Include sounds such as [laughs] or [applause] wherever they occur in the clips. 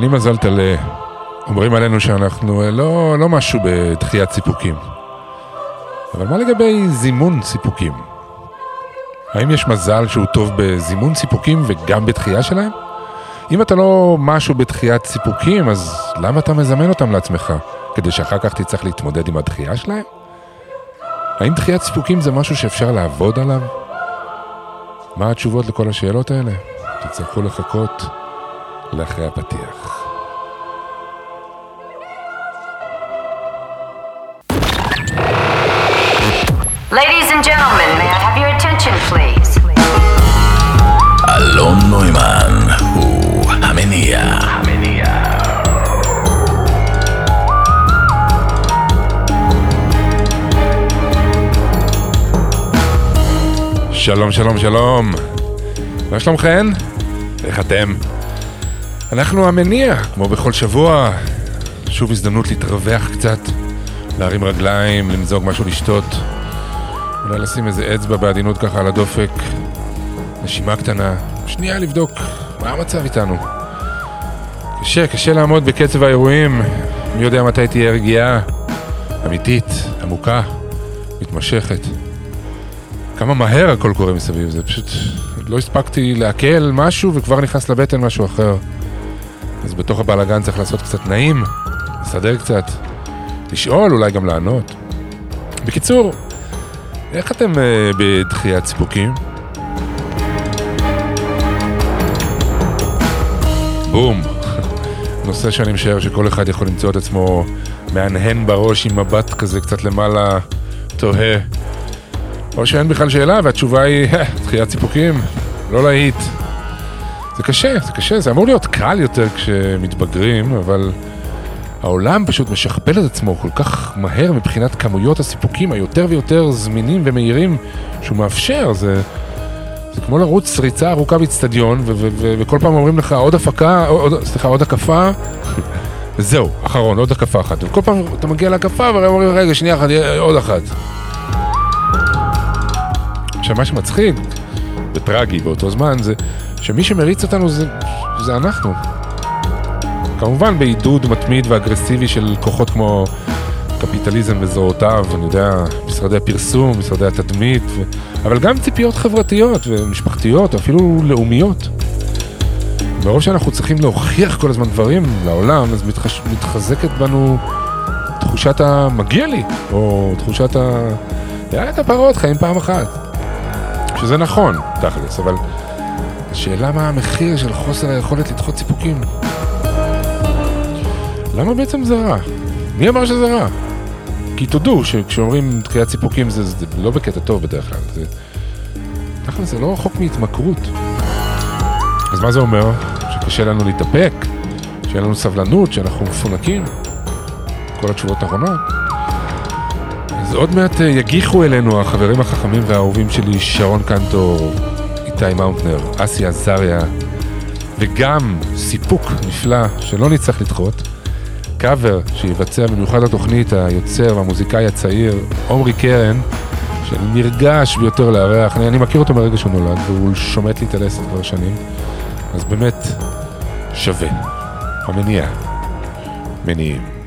אני מזל טלה. אומרים עלינו שאנחנו אה, לא, לא משהו בדחיית סיפוקים. אבל מה לגבי זימון סיפוקים? האם יש מזל שהוא טוב בזימון סיפוקים וגם בדחייה שלהם? אם אתה לא משהו בדחיית סיפוקים, אז למה אתה מזמן אותם לעצמך? כדי שאחר כך תצטרך להתמודד עם הדחייה שלהם? האם דחיית סיפוקים זה משהו שאפשר לעבוד עליו? מה התשובות לכל השאלות האלה? תצטרכו לחכות לאחרי הפתיח. And gentlemen, may I have your attention, please? אלון נוימן הוא המניע. שלום, שלום, שלום. מה שלומכן? איך אתם? אנחנו המניע, כמו בכל שבוע. שוב הזדמנות להתרווח קצת, להרים רגליים, למזוג משהו לשתות. אולי לשים איזה אצבע בעדינות ככה על הדופק. נשימה קטנה. שנייה לבדוק מה המצב איתנו. קשה, קשה לעמוד בקצב האירועים. מי יודע מתי תהיה רגיעה אמיתית, עמוקה, מתמשכת. כמה מהר הכל קורה מסביב, זה פשוט... לא הספקתי לעכל משהו וכבר נכנס לבטן משהו אחר. אז בתוך הבלאגן צריך לעשות קצת נעים, לסדר קצת, לשאול, אולי גם לענות. בקיצור, איך אתם uh, בדחיית סיפוקים? בום. [laughs] נושא שאני משער שכל אחד יכול למצוא את עצמו מהנהן בראש עם מבט כזה קצת למעלה, תוהה. או שאין בכלל שאלה והתשובה היא, דחיית סיפוקים, לא להיט. זה קשה, זה קשה, זה אמור להיות קל יותר כשמתבגרים, אבל העולם פשוט משכפל את עצמו כל כך מהר מבחינת כמויות הסיפוקים היותר ויותר זמינים ומהירים שהוא מאפשר, זה, זה כמו לרוץ ריצה ארוכה באצטדיון, וכל פעם אומרים לך עוד הפקה, עוד, סליחה, עוד הקפה, [laughs] וזהו, אחרון, עוד הקפה אחת. וכל פעם אתה מגיע להקפה, והם אומרים, רגע, שנייה אחת, עוד אחת. עכשיו, מה שמצחיק וטרגי באותו זמן זה שמי שמריץ אותנו זה, זה אנחנו. כמובן בעידוד מתמיד ואגרסיבי של כוחות כמו קפיטליזם וזרועותיו, אני יודע, משרדי הפרסום, משרדי התדמית, ו... אבל גם ציפיות חברתיות ומשפחתיות, אפילו לאומיות. מרוב שאנחנו צריכים להוכיח כל הזמן דברים לעולם, אז מתחש... מתחזקת בנו תחושת המגיע לי, או תחושת ה... יאללה, הפרות חיים פעם אחת. שזה נכון, תכלס, אבל השאלה מה המחיר של חוסר היכולת לדחות סיפוקים. למה בעצם זה רע? מי אמר שזה רע? כי תודו שכשאומרים דחיית סיפוקים זה, זה לא בקטע טוב בדרך כלל, זה... תכלס זה לא רחוק מהתמכרות. אז מה זה אומר? שקשה לנו להתאפק? שאין לנו סבלנות? שאנחנו מפונקים? כל התשובות נכונות? אז עוד מעט אה, יגיחו אלינו החברים החכמים והאהובים שלי, שרון קנטור, איתי מאונטנר, אסי עזריה, וגם סיפוק נפלא שלא נצטרך לדחות, קאבר שיבצע במיוחד התוכנית היוצר והמוזיקאי הצעיר, עומרי קרן, שאני נרגש ביותר לארח, אני, אני מכיר אותו מרגע שהוא נולד, והוא שומט לי את הלסת כבר שנים, אז באמת שווה. המניע. מניעים.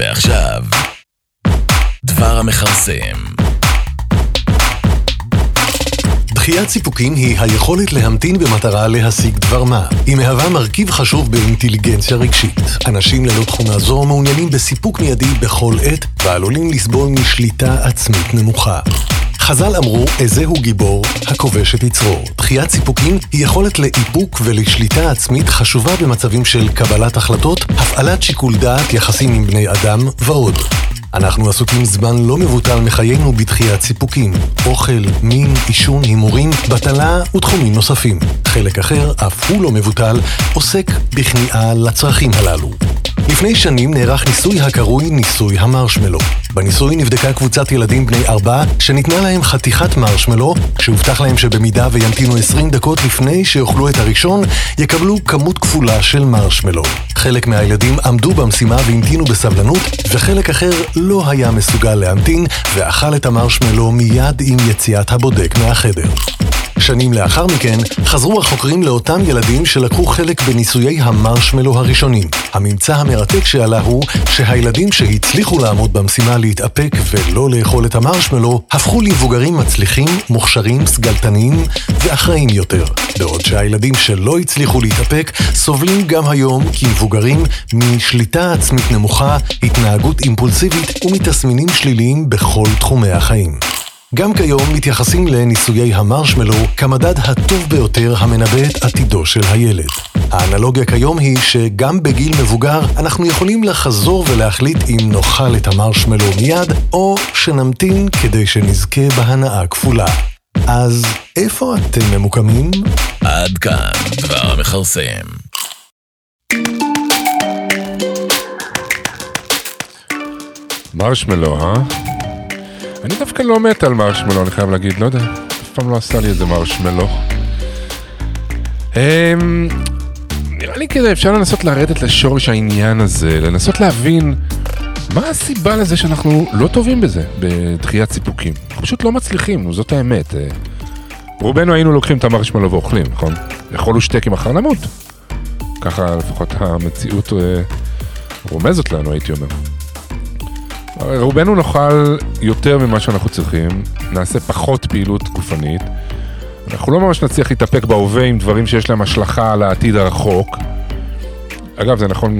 ועכשיו, דבר המכרסם. דחיית סיפוקים היא היכולת להמתין במטרה להשיג דבר מה. היא מהווה מרכיב חשוב באינטליגנציה רגשית. אנשים ללא תכונה זו מעוניינים בסיפוק מיידי בכל עת, ועלולים לסבול משליטה עצמית נמוכה. חז"ל אמרו, איזהו גיבור, הכובש את יצרו. דחיית סיפוקים היא יכולת לאיפוק ולשליטה עצמית חשובה במצבים של קבלת החלטות, הפעלת שיקול דעת, יחסים עם בני אדם ועוד. אנחנו עסוקים זמן לא מבוטל מחיינו בדחיית סיפוקים. אוכל, מין, עישון, הימורים, בטלה ותחומים נוספים. חלק אחר, אף הוא לא מבוטל, עוסק בכניעה לצרכים הללו. לפני שנים נערך ניסוי הקרוי ניסוי המרשמלו. בניסוי נבדקה קבוצת ילדים בני ארבע שניתנה להם חתיכת מרשמלו, כשהובטח להם שבמידה וימתינו 20 דקות לפני שיאכלו את הראשון, יקבלו כמות כפולה של מרשמלו. חלק מהילדים עמדו במשימה והמתינו בסבלנות, וחלק אחר לא היה מסוגל להמתין, ואכל את המרשמלו מיד עם יציאת הבודק מהחדר. שנים לאחר מכן, חזרו החוקרים לאותם ילדים שלקחו חלק בניסויי המרשמלו הראשונים. הממצא המרתק שעלה הוא שהילדים שהצליחו לעמוד במשימה להתאפק ולא לאכול את המרשמלו, הפכו למבוגרים מצליחים, מוכשרים, סגלתניים ואחראים יותר. בעוד שהילדים שלא הצליחו להתאפק, סובלים גם היום כמבוגרים משליטה עצמית נמוכה, התנהגות אימפולסיבית ומתסמינים שליליים בכל תחומי החיים. גם כיום מתייחסים לניסויי המרשמלו כמדד הטוב ביותר המנבא את עתידו של הילד. האנלוגיה כיום היא שגם בגיל מבוגר אנחנו יכולים לחזור ולהחליט אם נאכל את המרשמלו מיד, או שנמתין כדי שנזכה בהנאה כפולה. אז איפה אתם ממוקמים? עד כאן דבר המכרסם. מרשמלו, אה? אני דווקא לא מת על מרשמלו, אני חייב להגיד, לא יודע, אף פעם לא עשה לי איזה מרשמלו. אמ, נראה לי כזה אפשר לנסות לרדת לשורש העניין הזה, לנסות להבין מה הסיבה לזה שאנחנו לא טובים בזה, בדחיית סיפוקים. אנחנו פשוט לא מצליחים, זאת האמת. אה, רובנו היינו לוקחים את המרשמלו ואוכלים, נכון? לאכול שטק עם אחר למות. ככה לפחות המציאות אה, רומזת לנו, הייתי אומר. רובנו נאכל יותר ממה שאנחנו צריכים, נעשה פחות פעילות גופנית. אנחנו לא ממש נצליח להתאפק בהווה עם דברים שיש להם השלכה על העתיד הרחוק. אגב, זה נכון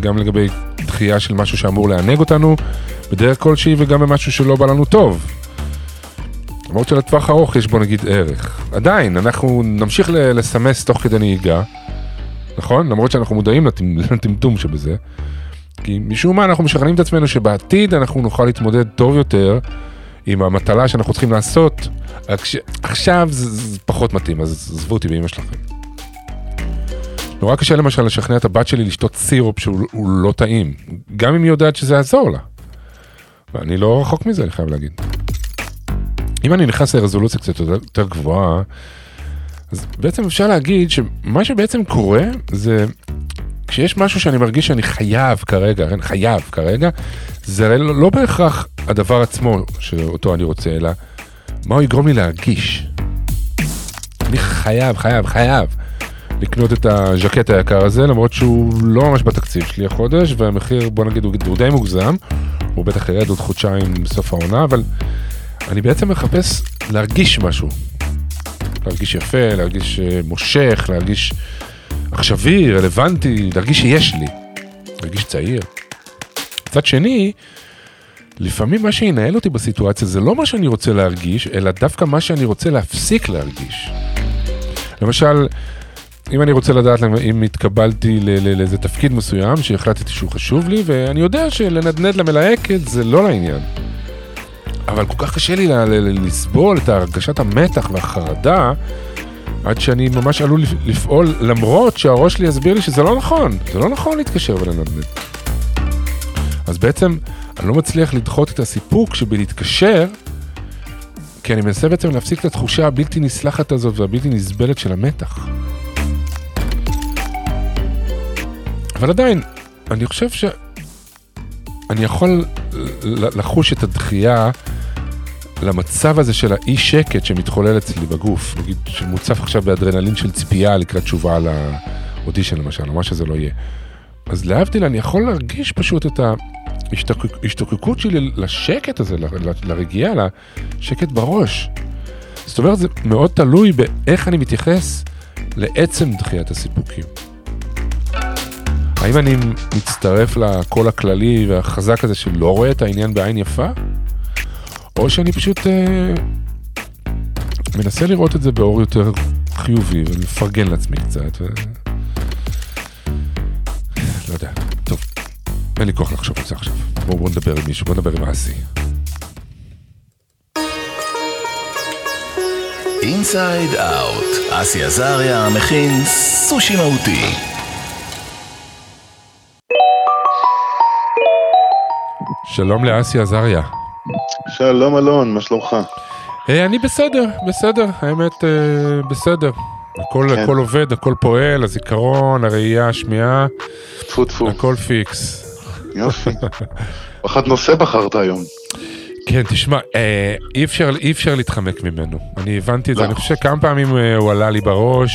גם לגבי דחייה של משהו שאמור לענג אותנו בדרך כלשהי וגם במשהו שלא בא לנו טוב. למרות שלטווח ארוך יש בו נגיד ערך. עדיין, אנחנו נמשיך לסמס תוך כדי נהיגה, נכון? למרות שאנחנו מודעים לטמטום שבזה. כי משום מה אנחנו משכנעים את עצמנו שבעתיד אנחנו נוכל להתמודד טוב יותר עם המטלה שאנחנו צריכים לעשות, רק שעכשיו זה, זה פחות מתאים, אז עזבו אותי באמא שלכם. נורא קשה למשל לשכנע את הבת שלי לשתות סירופ שהוא לא טעים, גם אם היא יודעת שזה יעזור לה. ואני לא רחוק מזה, אני חייב להגיד. אם אני נכנס לרזולוציה קצת יותר, יותר גבוהה, אז בעצם אפשר להגיד שמה שבעצם קורה זה כשיש משהו שאני מרגיש שאני חייב כרגע, כן, חייב כרגע, זה לא, לא בהכרח הדבר עצמו שאותו אני רוצה, אלא מה הוא יגרום לי להרגיש. אני חייב, חייב, חייב לקנות את הז'קט היקר הזה, למרות שהוא לא ממש בתקציב שלי החודש, והמחיר, בוא נגיד, הוא, די מוגזם, הוא בטח ירד עוד חודשיים בסוף העונה, אבל אני בעצם מחפש להרגיש משהו. להרגיש יפה, להרגיש אה, מושך, להרגיש עכשווי, רלוונטי, להרגיש שיש לי, להרגיש צעיר. מצד שני, לפעמים מה שינהל אותי בסיטואציה זה לא מה שאני רוצה להרגיש, אלא דווקא מה שאני רוצה להפסיק להרגיש. למשל, אם אני רוצה לדעת אם התקבלתי לאיזה תפקיד מסוים שהחלטתי שהוא חשוב לי, ואני יודע שלנדנד למלהקת זה לא לעניין. אבל כל כך קשה לי לסבול את הרגשת המתח והחרדה עד שאני ממש עלול לפעול למרות שהראש שלי יסביר לי שזה לא נכון, זה לא נכון להתקשר ולנדנד. אז בעצם אני לא מצליח לדחות את הסיפוק שבלהתקשר, כי אני מנסה בעצם להפסיק את התחושה הבלתי נסלחת הזאת והבלתי נסבלת של המתח. אבל עדיין, אני חושב שאני יכול לחוש את הדחייה למצב הזה של האי שקט שמתחולל אצלי בגוף, נגיד שמוצף עכשיו באדרנלין של ציפייה לקראת תשובה על האודישן למשל, או מה שזה לא יהיה. אז להבדיל, אני יכול להרגיש פשוט את ההשתוקקות שלי לשקט הזה, לרגיעה, לשקט בראש. זאת אומרת, זה מאוד תלוי באיך אני מתייחס לעצם דחיית הסיפוקים. האם אני מצטרף לקול הכללי והחזק הזה שלא רואה את העניין בעין יפה? או שאני פשוט אה, מנסה לראות את זה באור יותר חיובי ולפרגן לעצמי קצת. ו... לא יודע, טוב, אין לי כוח לחשוב על זה עכשיו. בואו בוא נדבר עם מישהו, בואו נדבר עם אסי. Inside Out, אסי עזריה מכין סושי מהותי. שלום לאסי עזריה. שלום אלון, מה שלומך? אה, אני בסדר, בסדר, האמת אה, בסדר. הכל, כן. הכל עובד, הכל פועל, הזיכרון, הראייה, השמיעה, טפו טפו, הכל פיקס. יופי. [laughs] אחד נושא בחרת היום. כן, תשמע, אה, אי, אפשר, אי אפשר להתחמק ממנו. אני הבנתי את זה, לא. אני חושב שכמה פעמים הוא עלה לי בראש,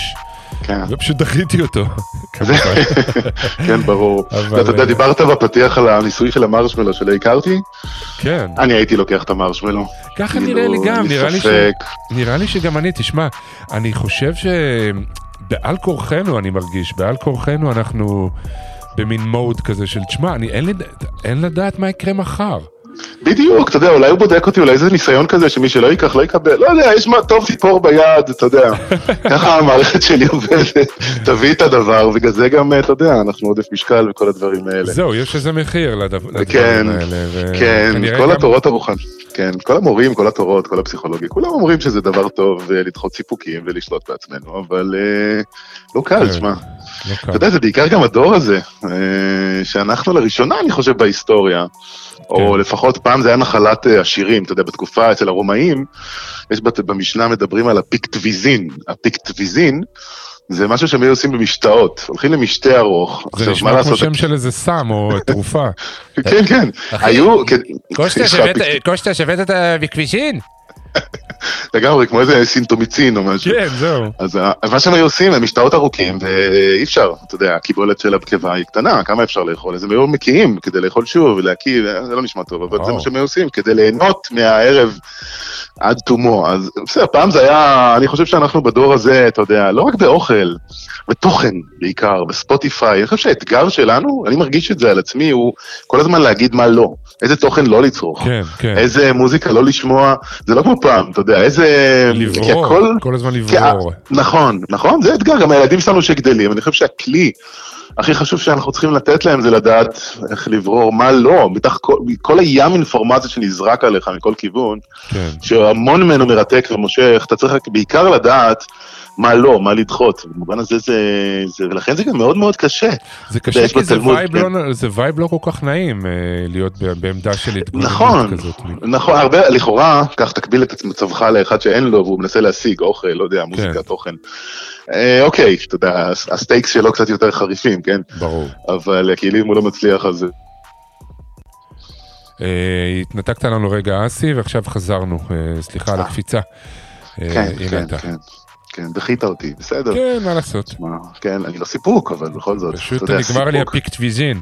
כן, ופשוט דחיתי אותו. [laughs] כן, ברור. אבל, אתה יודע, אה, דיברת בפתיח על הניסוי של המרשמלו שלא הכרתי? כן, אני הייתי לוקח את המרשמלו. ככה כאילו, נראה לי גם, נראה לי, ש... נראה לי שגם אני, תשמע, אני חושב שבעל כורחנו, אני מרגיש, בעל כורחנו אנחנו במין מוד כזה של, תשמע, אני, אין, לי, אין לדעת מה יקרה מחר. בדיוק, אתה יודע, אולי הוא בודק אותי, אולי זה ניסיון כזה שמי שלא ייקח, לא יקבל. לא יודע, יש מה טוב ציפור ביד, אתה יודע. [laughs] ככה המערכת שלי עובדת. תביא את הדבר, בגלל זה גם, אתה יודע, אנחנו עודף משקל וכל הדברים האלה. זהו, יש איזה מחיר לדבר, לדברים כן, האלה. כן, כל התורות הרוחן, כן, כל המורים, כל התורות, כל הפסיכולוגיה, כולם אומרים שזה דבר טוב אה, לדחות סיפוקים ולשלוט בעצמנו, אבל אה, לא קל, כן. שמע. לא אתה. יודע, זה בעיקר גם הדור הזה, אה, שאנחנו לראשונה, אני חושב, בהיסטוריה, או כן. לפחות פעם זה היה נחלת אה, עשירים, אתה יודע, בתקופה אצל הרומאים, יש במשנה מדברים על הפיקטביזין. הפיקטביזין זה משהו שהם היו עושים במשתאות, הולכים למשתה ארוך. זה נשמע כמו? שם של איזה סם או [laughs] תרופה. כן, כן, היו... כן, קושטה, [laughs] שבאת את הכבישין? לגמרי, כמו איזה סינטומיצין או משהו. כן, זהו. אז ה- מה שהם היו עושים, הם משתאות ארוכים, ואי אפשר, אתה יודע, הקיבולת של הקיבה היא קטנה, כמה אפשר לאכול? אז הם היו מקיאים כדי לאכול שוב ולהקיא, זה לא נשמע טוב, אבל זה. מה שהם היו עושים, כדי ליהנות מהערב עד תומו. אז בסדר, פעם זה היה, אני חושב שאנחנו בדור הזה, אתה יודע, לא רק באוכל, בתוכן בעיקר, בספוטיפיי, אני חושב שהאתגר שלנו, אני מרגיש את זה על עצמי, הוא כל הזמן להגיד מה לא, איזה תוכן לא לצרוך. כן, כן. איזה מוזיקה לא לשמוע, זה לא כמו פעם, אתה יודע, איזה... כי לברור, הכל- כל הזמן כי לברור. נכון, נכון, זה אתגר, גם הילדים שלנו שגדלים, אני חושב שהכלי הכי חשוב שאנחנו צריכים לתת להם זה לדעת איך לברור מה לא, מתח כל, כל הים אינפורמציה שנזרק עליך מכל כיוון, כן. שהמון ממנו מרתק ומושך, אתה צריך בעיקר לדעת מה לא, מה לדחות, במובן הזה זה, זה, ולכן זה גם מאוד מאוד קשה. זה קשה כי זה vibe כן. לא- זה vibe לא כל כך נעים אה, להיות ב- בעמדה של התגוננות נכון, כזאת. נכון, הרבה, לכאורה, כך תקביל את מצבך לאחד שאין לו והוא מנסה להשיג אוכל, לא יודע, מוזיקה, כן. תוכן. אה, אוקיי, אתה יודע, הס- ה stakes שלו קצת יותר חריפים, כן? ברור. אבל אה, כאילו אם הוא לא מצליח אז... אה, התנתקת לנו רגע אסי ועכשיו חזרנו, אה, סליחה על. הקפיצה. אה, כן, כן, אתה. כן. כן, דחית אותי, בסדר. כן, מה לעשות. מה, כן, אני לא סיפוק, אבל בכל זאת, פשוט אתה יודע, נגמר לי סיפוק, הפיקטוויזין.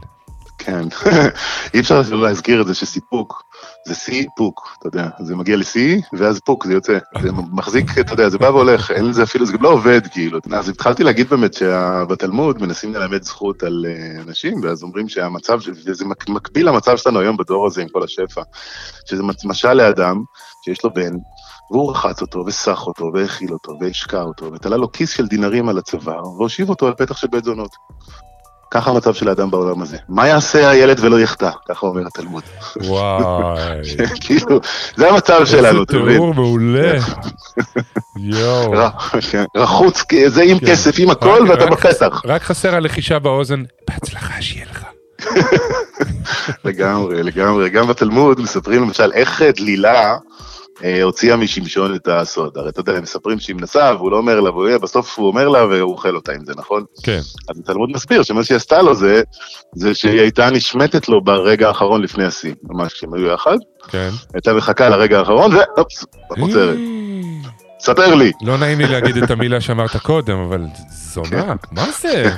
כן. [laughs] אי אפשר להזכיר את זה שסיפוק זה סיפוק, אתה יודע, זה מגיע לשיא, ואז פוק, זה יוצא. זה מחזיק, אתה יודע, זה בא והולך, אין לזה אפילו, זה גם לא עובד, כאילו. אז התחלתי להגיד באמת שבתלמוד מנסים ללמד זכות על אה, אנשים, ואז אומרים שהמצב, וזה מק- מקביל למצב שלנו היום בדור הזה עם כל השפע, שזה משל לאדם שיש לו בן, והוא רחץ אותו, וסח אותו, והאכיל אותו, והשקע אותו, ותלה לו כיס של דינרים על הצוואר, והושיב אותו על פתח של בית זונות. ככה המצב של האדם בעולם הזה. מה יעשה הילד ולא יחטא? ככה אומר התלמוד. וואי. [laughs] כאילו, זה המצב שלנו, איזה אתה מבין? תיאור מעולה. [laughs] יואו. כן, רחוץ, זה עם כן. כסף, עם הכל, ואתה בפתח. רק חסר הלחישה באוזן, בהצלחה שיהיה לך. [laughs] לגמרי, לגמרי. גם בתלמוד מספרים למשל איך דלילה אה, הוציאה משמשון את הסוד. הרי אתה יודע, הם מספרים שהיא מנסה, והוא לא אומר לה, והוא- בסוף הוא אומר לה, והוא אוכל אותה עם זה, נכון? כן. אז התלמוד מסביר שמה שהיא עשתה לו זה, זה שהיא הייתה נשמטת לו ברגע האחרון לפני השיא. ממש כשהם היו יחד, כן. הייתה מחכה לרגע האחרון, ואופס, עוצרת. ספר לי. לא נעים לי להגיד את המילה שאמרת קודם, אבל זונה, מה זה?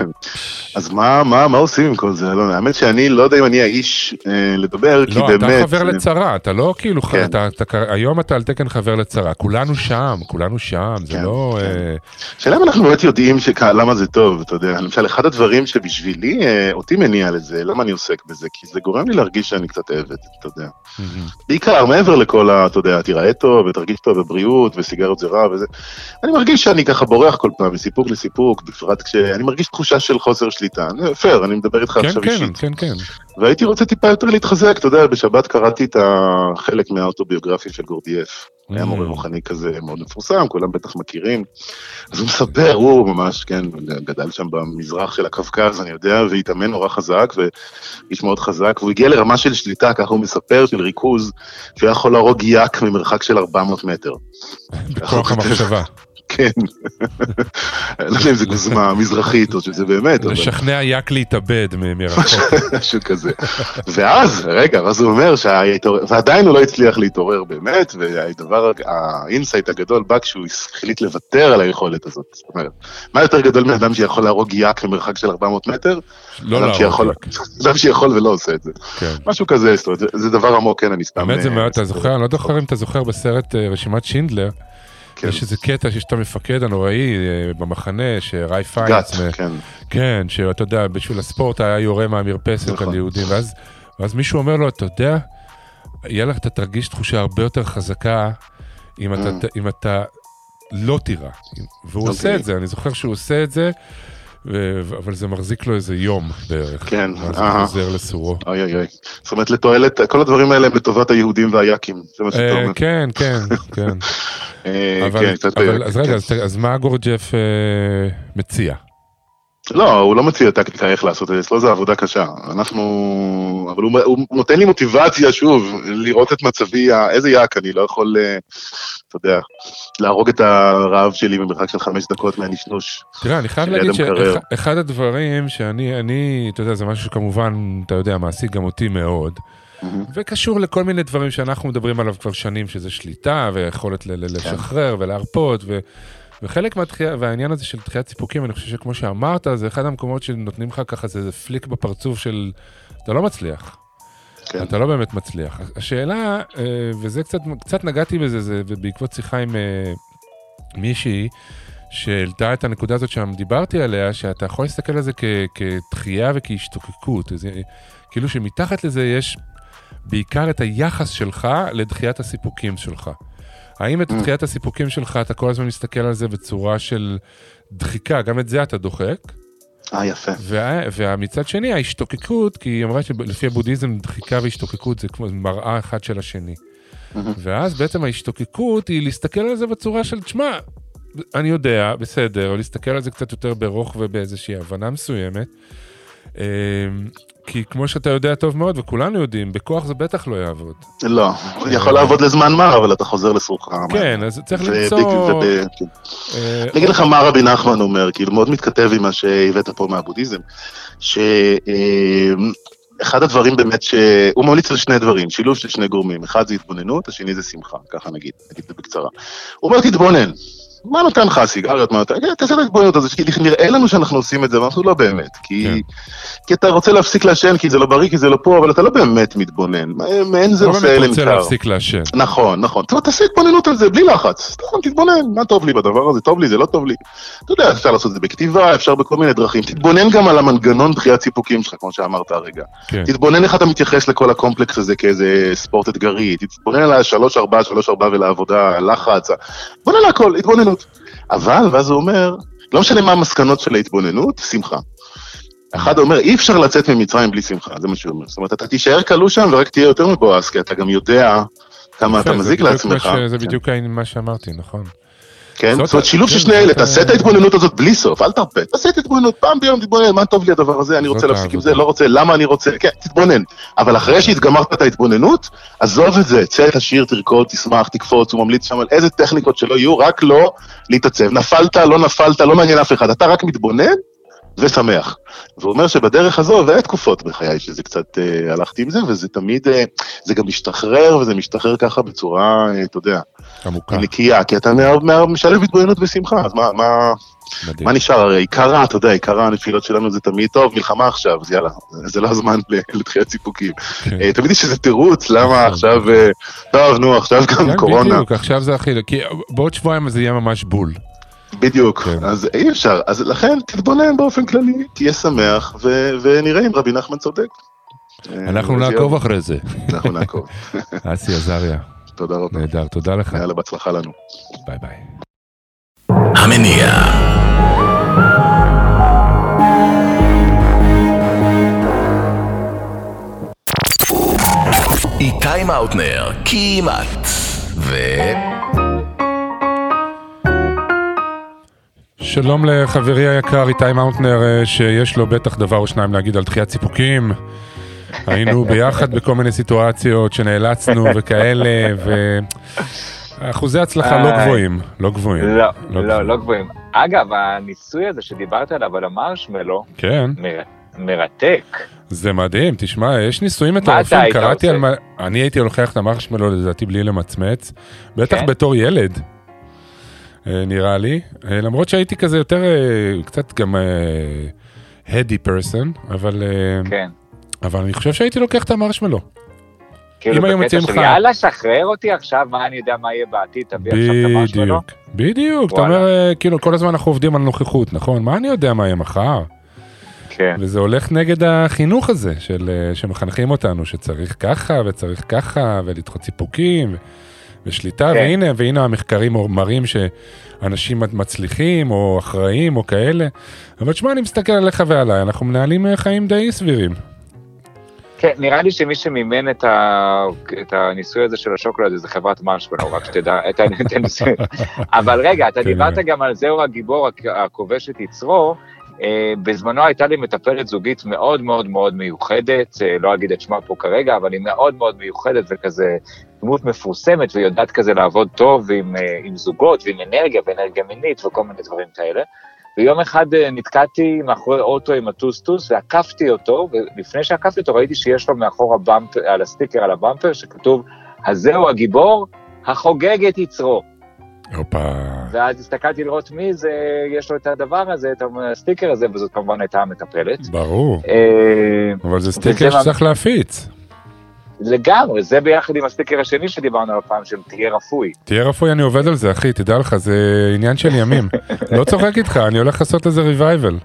אז מה, מה, מה עושים עם כל זה? לא, האמת שאני לא יודע אם אני האיש אה, לדבר, כי לא, באמת... אתה חבר לצרה, אתה לא כאילו, כן. אתה- אתה- היום אתה על תקן חבר לצרה, כולנו שם, כולנו שם, זה כן, לא... כן. אה, השאלה אם אנחנו באמת יודעים שכ- למה זה טוב, אתה יודע, למשל, אחד הדברים שבשבילי, אה, אותי מניע לזה, למה אני עוסק בזה? כי זה גורם לי להרגיש שאני קצת עבד, אתה יודע. בעיקר, מעבר לכל ה... אתה יודע, תיראה טוב, ותרגיש טוב בבריאות, וסיגריות זה רע וזה, אני מרגיש שאני ככה בורח כל פעם, מסיפוק לסיפוק, בפרט כשאני מרגיש תחושה של חוסר שליטה. אני- פייר, אני מדבר איתך כן, עכשיו כן, אישית. כן, כן. והייתי רוצה טיפה יותר להתחזק, אתה יודע, בשבת קראתי את החלק מהאוטוביוגרפיה של גורדייף. היה Mm. מורה רוחני כזה מאוד מפורסם, כולם בטח מכירים. אז הוא מספר, הוא ממש, כן, גדל שם במזרח של הקווקז, אני יודע, והתאמן נורא חזק, ואיש מאוד חזק, והוא הגיע לרמה של שליטה, ככה הוא מספר, של ריכוז, שהוא יכול להרוג יאק ממרחק של 400 מטר. בכוח [laughs] המחשבה. כן. לא יודע אם זה גוזמה מזרחית, או שזה באמת. לשכנע יאק להתאבד מרחוק. [laughs] משהו כזה. ואז, רגע, ואז הוא אומר ועדיין הוא לא הצליח להתעורר באמת, והדבר, ה insight הגדול בא כשהוא החליט לוותר על היכולת הזאת. זאת אומרת, מה יותר גדול מאדם שיכול להרוג יאק ממרחק של 400 מטר? לא להרוג יאק. אדם שיכול ולא עושה את זה. כן. משהו כזה, זאת אומרת, זה- דבר עמוק, כן, אני סתם... האמת זה אה, מאוד, אתה. זוכר, אני לא זוכר אם אתה זוכר בסרט אה, רשימת שינדלר, כן. יש איזה קטע שיש את המפקד הנוראי אה, במחנה, שראי גת, פיינץ, מ- כן. כן, שאתה יודע, בשביל הספורט היה יורה מהמרפסת נכון. על יהודים, ואז, ואז מישהו אומר לו, אתה יודע, יהיה לך, אתה תרגיש תחושה הרבה יותר חזקה אם אתה, Mm. אם אתה לא תירה. והוא עושה אוקיי. את זה, אני זוכר שהוא עושה את זה, ו- אבל זה מחזיק לו איזה יום בערך. כן, ואז הוא אהה. חוזר לסורו. אוי אוי אוי. זאת אומרת, לתועלת, כל הדברים האלה הם לטובת היהודים והיאקים, זה מה שאתה אה, אומר. כן, כן, [laughs] כן. אה, אבל, כן. אבל אה, אז רגע, כן. אז, אז מה גורג'ף אה, מציע? לא, הוא לא מציע טקטיקה איך לעשות את זה, אצלו זה עבודה קשה. אנחנו... אבל הוא, הוא נותן לי מוטיבציה, שוב, לראות את מצבי, איזה יעק, אני לא יכול, אה, אתה יודע, להרוג את הרעב שלי במרחק של חמש דקות מהנשנוש. תראה, אני חייב להגיד. שאחד הדברים שאני, אני, אתה יודע, זה משהו שכמובן, אתה יודע, מעסיק גם אותי מאוד, וקשור לכל מיני דברים שאנחנו מדברים עליו כבר שנים, שזה שליטה ויכולת כן. לשחרר ולהרפות, ו... וחלק מהתחייה, והעניין הזה של דחיית סיפוקים, אני חושב שכמו שאמרת, זה אחד המקומות שנותנים לך ככה איזה פליק בפרצוף של, אתה לא מצליח. כן. אתה לא באמת מצליח. השאלה, אה, וזה קצת, קצת נגעתי בזה, זה בעקבות שיחה עם אה, מישהי, שהעלתה את הנקודה הזאת שם דיברתי עליה, שאתה יכול להסתכל על זה כ- כדחייה וכהשתוקקות. זה, כאילו שמתחת לזה יש בעיקר את היחס שלך לדחיית הסיפוקים שלך. האם את Mm. דחיית הסיפוקים שלך, אתה כל הזמן מסתכל על זה בצורה של דחיקה, גם את זה אתה דוחק, אה, יפה. וה, ומצד שני ההשתוקקות, כי היא אמרה שלפי הבודהיזם דחיקה והשתוקקות זה כמו מראה אחד של השני. ואז בעצם ההשתוקקות היא להסתכל על זה בצורה של, תשמע, אני יודע, בסדר, או להסתכל על זה קצת יותר ברוך ובאיזושהי הבנה מסוימת. כי כמו שאתה יודע טוב מאוד, וכולנו יודעים, בכוח זה בטח לא יעבוד. לא, הוא יכול לעבוד לזמן מה, אבל אתה חוזר לסורך. כן, אז צריך למצוא... וב- כן. אה, אני אגיד לך מה רבי נחמן אומר, כאילו מאוד מתכתב עם מה שהבאת פה מהבודהיזם, שאחד הדברים באמת שהוא ממליץ על שני דברים, שילוב של שני גורמים, אחד זה התבוננות, השני זה שמחה, ככה נגיד, נגיד זה בקצרה. הוא אומר תתבונן, מה נותן לך הסיגריות, מה נותן, תעשה את ההתבוננות הזאת, כי נראה לנו שאנחנו עושים את זה, ואנחנו לא באמת, כי, כן. כי אתה רוצה להפסיק לעשן, כי זה לא בריא, כי זה לא פה, אבל אתה לא באמת מתבונן, מעין זה לא עושה באמת אלם רוצה קר. להפסיק לעשן. נכון, נכון. תעשה התבוננות על זה, בלי לחץ. סתם, תתבונן, מה טוב לי בדבר הזה, טוב לי, זה לא טוב לי. אתה יודע, אפשר לעשות את זה בכתיבה, אפשר בכל מיני דרכים. תתבונן גם על המנגנון דחיית סיפוקים שלך, כמו שאמרת הרגע. כן. תתבונן איך אתה מתייחס לכל הקומפלקס הזה כאיזה ספורט אתגרי. תתבונן על השלוש ארבע, שלוש ארבע ולעבודה, הלחץ. ה- תתבונן על הכל, התבוננות. אבל, ואז הוא אומר, לא משנה מה המסקנות של ההתבוננות, שמחה. אחד אומר, אי אפשר לצאת ממצרים בלי שמחה, זה מה שהוא אומר. זאת אומרת, אתה תישאר כלוא שם ורק תהיה יותר מבואס, כי אתה גם יודע כמה אתה מזיק לעצמך. זה. בדיוק מה שאמרתי, נכון. כן? זאת אומרת, שילוב של כן, שני אלה, תעשה את ההתבוננות הזאת בלי סוף, אל תרפה. תעשה את ההתבוננות, פעם ביום תתבונן, מה טוב לי הדבר הזה, אני רוצה להפסיק עם. זה, לא רוצה, למה אני רוצה, כן, תתבונן. אבל אחרי שהתגמרת את ההתבוננות, עזוב את זה, צא את השיר, תרקוד, תשמח, תקפוץ, הוא ממליץ שם על איזה טכניקות שלא יהיו, רק לא להתעצב. נפלת, לא נפלת, לא מעניין אף אחד, אתה רק מתבונן, ושמח. והוא אומר שבדרך הזו, והיה תקופות בחיי שזה קצת אה, הלכתי עם זה, וזה תמיד, אה, זה גם משתחרר, וזה משתחרר ככה בצורה, אה, אתה יודע, עמוקה. נקייה, כי אתה מה- מה- משלב התבוננות ושמחה, אז מה, מה, מדהים. מה נשאר? הרי עיקרה, אתה יודע, עיקרה הנפילות שלנו זה תמיד טוב, מלחמה עכשיו, אז יאללה, זה לא הזמן לתחילת סיפוקים. כן. אה, תמיד יש איזה תירוץ, למה נכון. עכשיו, אה, טוב, נו, עכשיו גם כן, קורונה. בדיוק, עכשיו זה הכי... כי בעוד שבועיים זה יהיה ממש בול. בדיוק, כן. אז אי אפשר, אז לכן תתבונן באופן כללי, תהיה שמח, ו- ונראה אם רבי נחמן צודק. אה, אנחנו וזה נעקוב אחרי זה. אנחנו נעקוב. [laughs] אסי עזריה, תודה רבה. נהדר, תודה לך. יאללה, בהצלחה לנו. ביי ביי. המניע. איתי מאוטנר, כמעט. ו... שלום לחברי היקר איתי מאונטנר, אה, שיש לו בטח דבר או שניים להגיד על דחיית סיפוקים. היינו [laughs] ביחד בכל מיני סיטואציות שנאלצנו [laughs] וכאלה, ואחוזי הצלחה לא איי. גבוהים, לא גבוהים. לא, גבוהים. לא, לא גבוהים. אגב, הניסוי הזה שדיברת עליו, על המרשמלו, כן, מר- מרתק. זה מדהים, תשמע, יש ניסויים מטורפים, קראתי על? מה... אני הייתי לוקח את המרשמלו לדעתי בלי למצמץ, בטח כן? בתור ילד, אה, נראה לי, אה, למרות שהייתי כזה יותר, אה, קצת גם הדי פרסון, אבל... אה, כן. אבל אני חושב שהייתי לוקח את המרשמלו. כאילו אם היו בקטע מציעים של לך- יאללה, שחרר אותי עכשיו, מה אני יודע מה יהיה בעתיד, תביא עכשיו את המרשמלו. בדיוק, בדיוק, אתה. אומר, אה, כאילו, כל הזמן אנחנו עובדים על נוכחות, נכון? מה אני יודע מה יהיה מחר? כן. וזה הולך נגד החינוך הזה, של, אה, שמחנכים אותנו, שצריך ככה וצריך ככה, ולדחות סיפוקים, ו- ושליטה, כן. והנה, והנה המחקרים מראים שאנשים מצליחים, או אחראים, או כאלה. אבל תשמע, אני מסתכל עליך ועליי, אנחנו מנהלים אה, חיים די סבירים. כן, נראה לי שמי שמימן את, ה... את הניסוי הזה של השוקולד זה חברת מרשמלו, רק שתדע את הניסוי. [laughs] אבל רגע, אתה כן, דיברת. גם על זהו הגיבור הכ- הכובש את יצרו. אה, בזמנו הייתה לי מטפלת זוגית מאוד מאוד מאוד מיוחדת, אה, לא אגיד את שמה פה כרגע, אבל היא מאוד מאוד מיוחדת וכזה דמות מפורסמת ויודעת כזה לעבוד טוב עם, אה, עם זוגות ועם אנרגיה ואנרגיה מינית וכל מיני דברים כאלה. ויום אחד נתקעתי מאחורי אוטו עם הטוסטוס ועקפתי אותו, ולפני שעקפתי אותו ראיתי שיש לו מאחור הבמפ, על הסטיקר על הבמפר שכתוב, הזהו הגיבור החוגג את יצרו. הופה. ואז הסתכלתי לראות מי זה, יש לו את הדבר הזה, את הסטיקר הזה, וזאת כמובן הייתה המטפלת. ברור, אה, אבל זה סטיקר שצריך להפיץ. לגמרי, זה ביחד עם הסטיקר השני שדיברנו עליו פעם, של תהיה רפוי. תהיה רפואי, אני עובד על זה, אחי, תדע לך, זה עניין של ימים. [laughs] לא צוחק איתך, אני הולך לעשות לזה ריווייבל.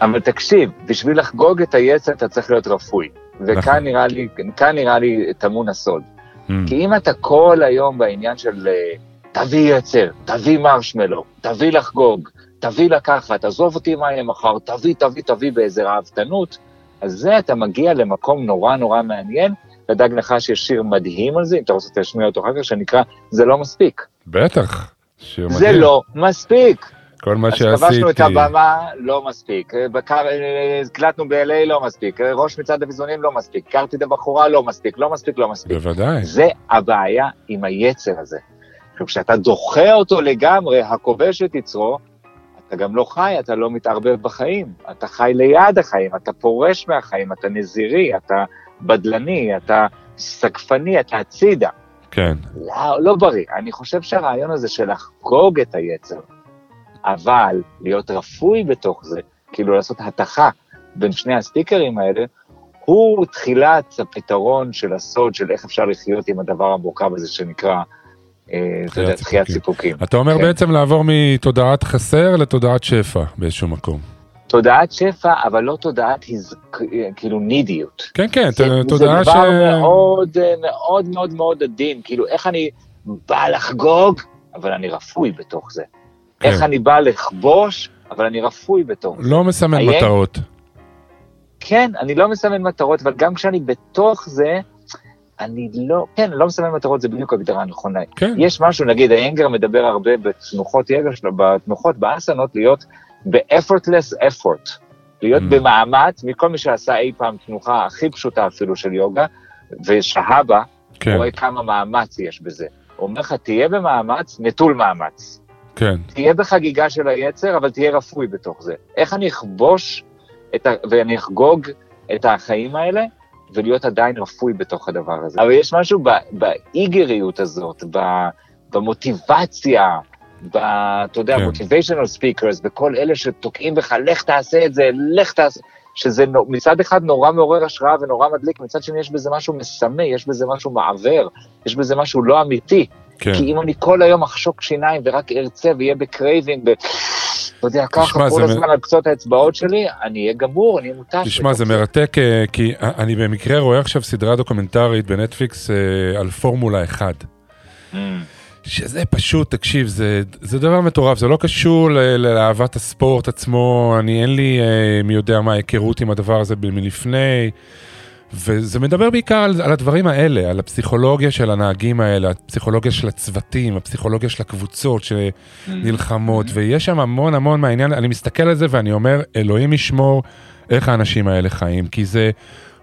אבל תקשיב, בשביל לחגוג את היצר אתה צריך להיות רפוי. נכון. וכאן נראה לי, כאן נראה לי טמון הסוד. Mm. כי אם אתה כל היום בעניין של אה, תביא יצר, תביא מרשמלו, תביא לחגוג, תביא לקחת, עזוב אותי מה יהיה מחר, תביא, תביא, תביא באיזה ראוותנות, אז זה אתה מגיע למקום נורא נורא מעניין, ודאג לך שיש שיר מדהים על זה, אם אתה רוצה תשמיע אותו אחר כך, שנקרא זה לא מספיק. בטח. שיר זה מדהים. לא מספיק. כל מה אז כבשנו את שעשיתי. הבמה, לא מספיק. בקר- הקלטנו ב-LA, לא מספיק. ראש מצעד הביזונים, לא מספיק. הכרתי את הבחורה, לא מספיק. לא מספיק, לא מספיק. בוודאי. זה הבעיה עם היצר הזה. עכשיו, כשאתה דוחה אותו לגמרי, הכובש את יצרו, אתה גם לא חי, אתה לא מתערבב בחיים. אתה חי ליד החיים, אתה פורש מהחיים, אתה נזירי, אתה בדלני, אתה סגפני, אתה הצידה. כן. לא, לא בריא. אני חושב שהרעיון הזה של לחגוג את היצר, אבל להיות רפוי בתוך זה, כאילו לעשות התכה בין שני הסטיקרים האלה, הוא תחילת הפתרון של הסוד של איך אפשר לחיות עם הדבר המורכב הזה שנקרא, אתה יודע, דחיית סיפוקים. אתה אומר כן. בעצם לעבור מתודעת חסר לתודעת שפע באיזשהו מקום. תודעת שפע, אבל לא תודעת הז... כאילו נידיות. כן, כן, זה, זה תודעה ש... דבר מאוד אה, מאוד מאוד מאוד עדין, כאילו איך אני בא לחגוג, אבל אני רפוי בתוך זה. כן. איך אני בא לכבוש, אבל אני רפוי בתוך זה. לא מסמן היה- מטרות. כן, אני לא מסמן מטרות, אבל גם כשאני בתוך זה, אני לא, כן, לא מסמן מטרות, זה בדיוק הגדרה הנכונה. כן. יש משהו, נגיד, האנגר מדבר הרבה בתנוחות יגע שלו, בתנוחות, באסנות, להיות ב-effortless effort. להיות Mm. במאמץ, מכל מי שעשה אי פעם תנוחה הכי פשוטה אפילו של יוגה, ושהה בה, כן. רואה כמה מאמץ יש בזה. הוא אומר לך, תהיה במאמץ, נטול מאמץ. כן, תהיה בחגיגה של היצר, אבל תהיה רפוי בתוך זה. איך אני אכבוש ה... ואני אחגוג את החיים האלה, ולהיות עדיין רפוי בתוך הדבר הזה. אבל יש משהו באגרסיביות הזאת, במוטיבציה, ב... אתה יודע, כן. motivational speakers, בכל אלה שתוקעים בך, לך תעשה את זה, לך תעשה... שזה מצד אחד נורא מעורר השראה ונורא מדליק, מצד שני יש בזה משהו מסמא, יש בזה משהו מעוור, יש בזה משהו לא אמיתי. כן. כי אם אני כל היום אחשוק שיניים ורק ארצה ואהיה ב craving, ב... אתה יודע, ככה כל הזמן על קצות האצבעות שלי, אני אהיה גמור, אני אהיה מותש. תשמע, זה מרתק, אה, כי אני במקרה רואה עכשיו סדרה דוקומנטרית בנטפליקס אה, על פורמולה 1. Mm. שזה פשוט, תקשיב, זה, זה דבר מטורף, זה לא קשור ל- ל- לאהבת הספורט עצמו, אני אין לי אה, מי יודע מה היכרות עם הדבר הזה מלפני, וזה מדבר בעיקר על, על הדברים האלה, על הפסיכולוגיה של הנהגים האלה, הפסיכולוגיה של הצוותים, הפסיכולוגיה של הקבוצות שנלחמות, ויש שם המון המון מהעניין, אני מסתכל על זה ואני אומר, אלוהים ישמור איך האנשים האלה חיים, כי זה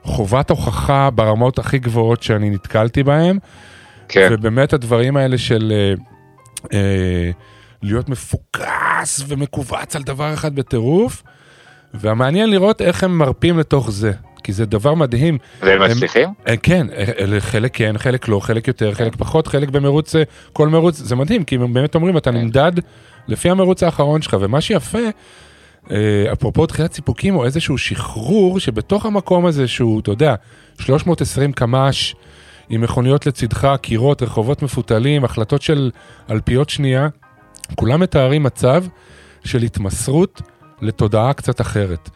חובת הוכחה ברמות הכי גבוהות שאני נתקלתי בהן. כן, ובאמת הדברים האלה של אה, אה, להיות מפוקס ומכווץ על דבר אחד בטירוף, והמעניין לראות איך הם מרפים לתוך זה, כי זה דבר מדהים. והם הם- מצליחים? אה, כן, אה, אה, חלק כן, חלק לא, חלק יותר, חלק פחות, חלק במרוץ, כל מרוץ, זה מדהים, כי הם באמת אומרים, אתה כן. נמדד לפי המרוץ האחרון שלך, ומה שיפה, אפרופו דחיית סיפוקים, או איזשהו שחרור, שבתוך המקום הזה שהוא, אתה יודע, 320 קמ"ש, עם מכוניות לצדך, קירות, רחובות מפותלים, החלטות של אלפיות שנייה, כולם מתארים מצב של התמסרות לתודעה קצת אחרת.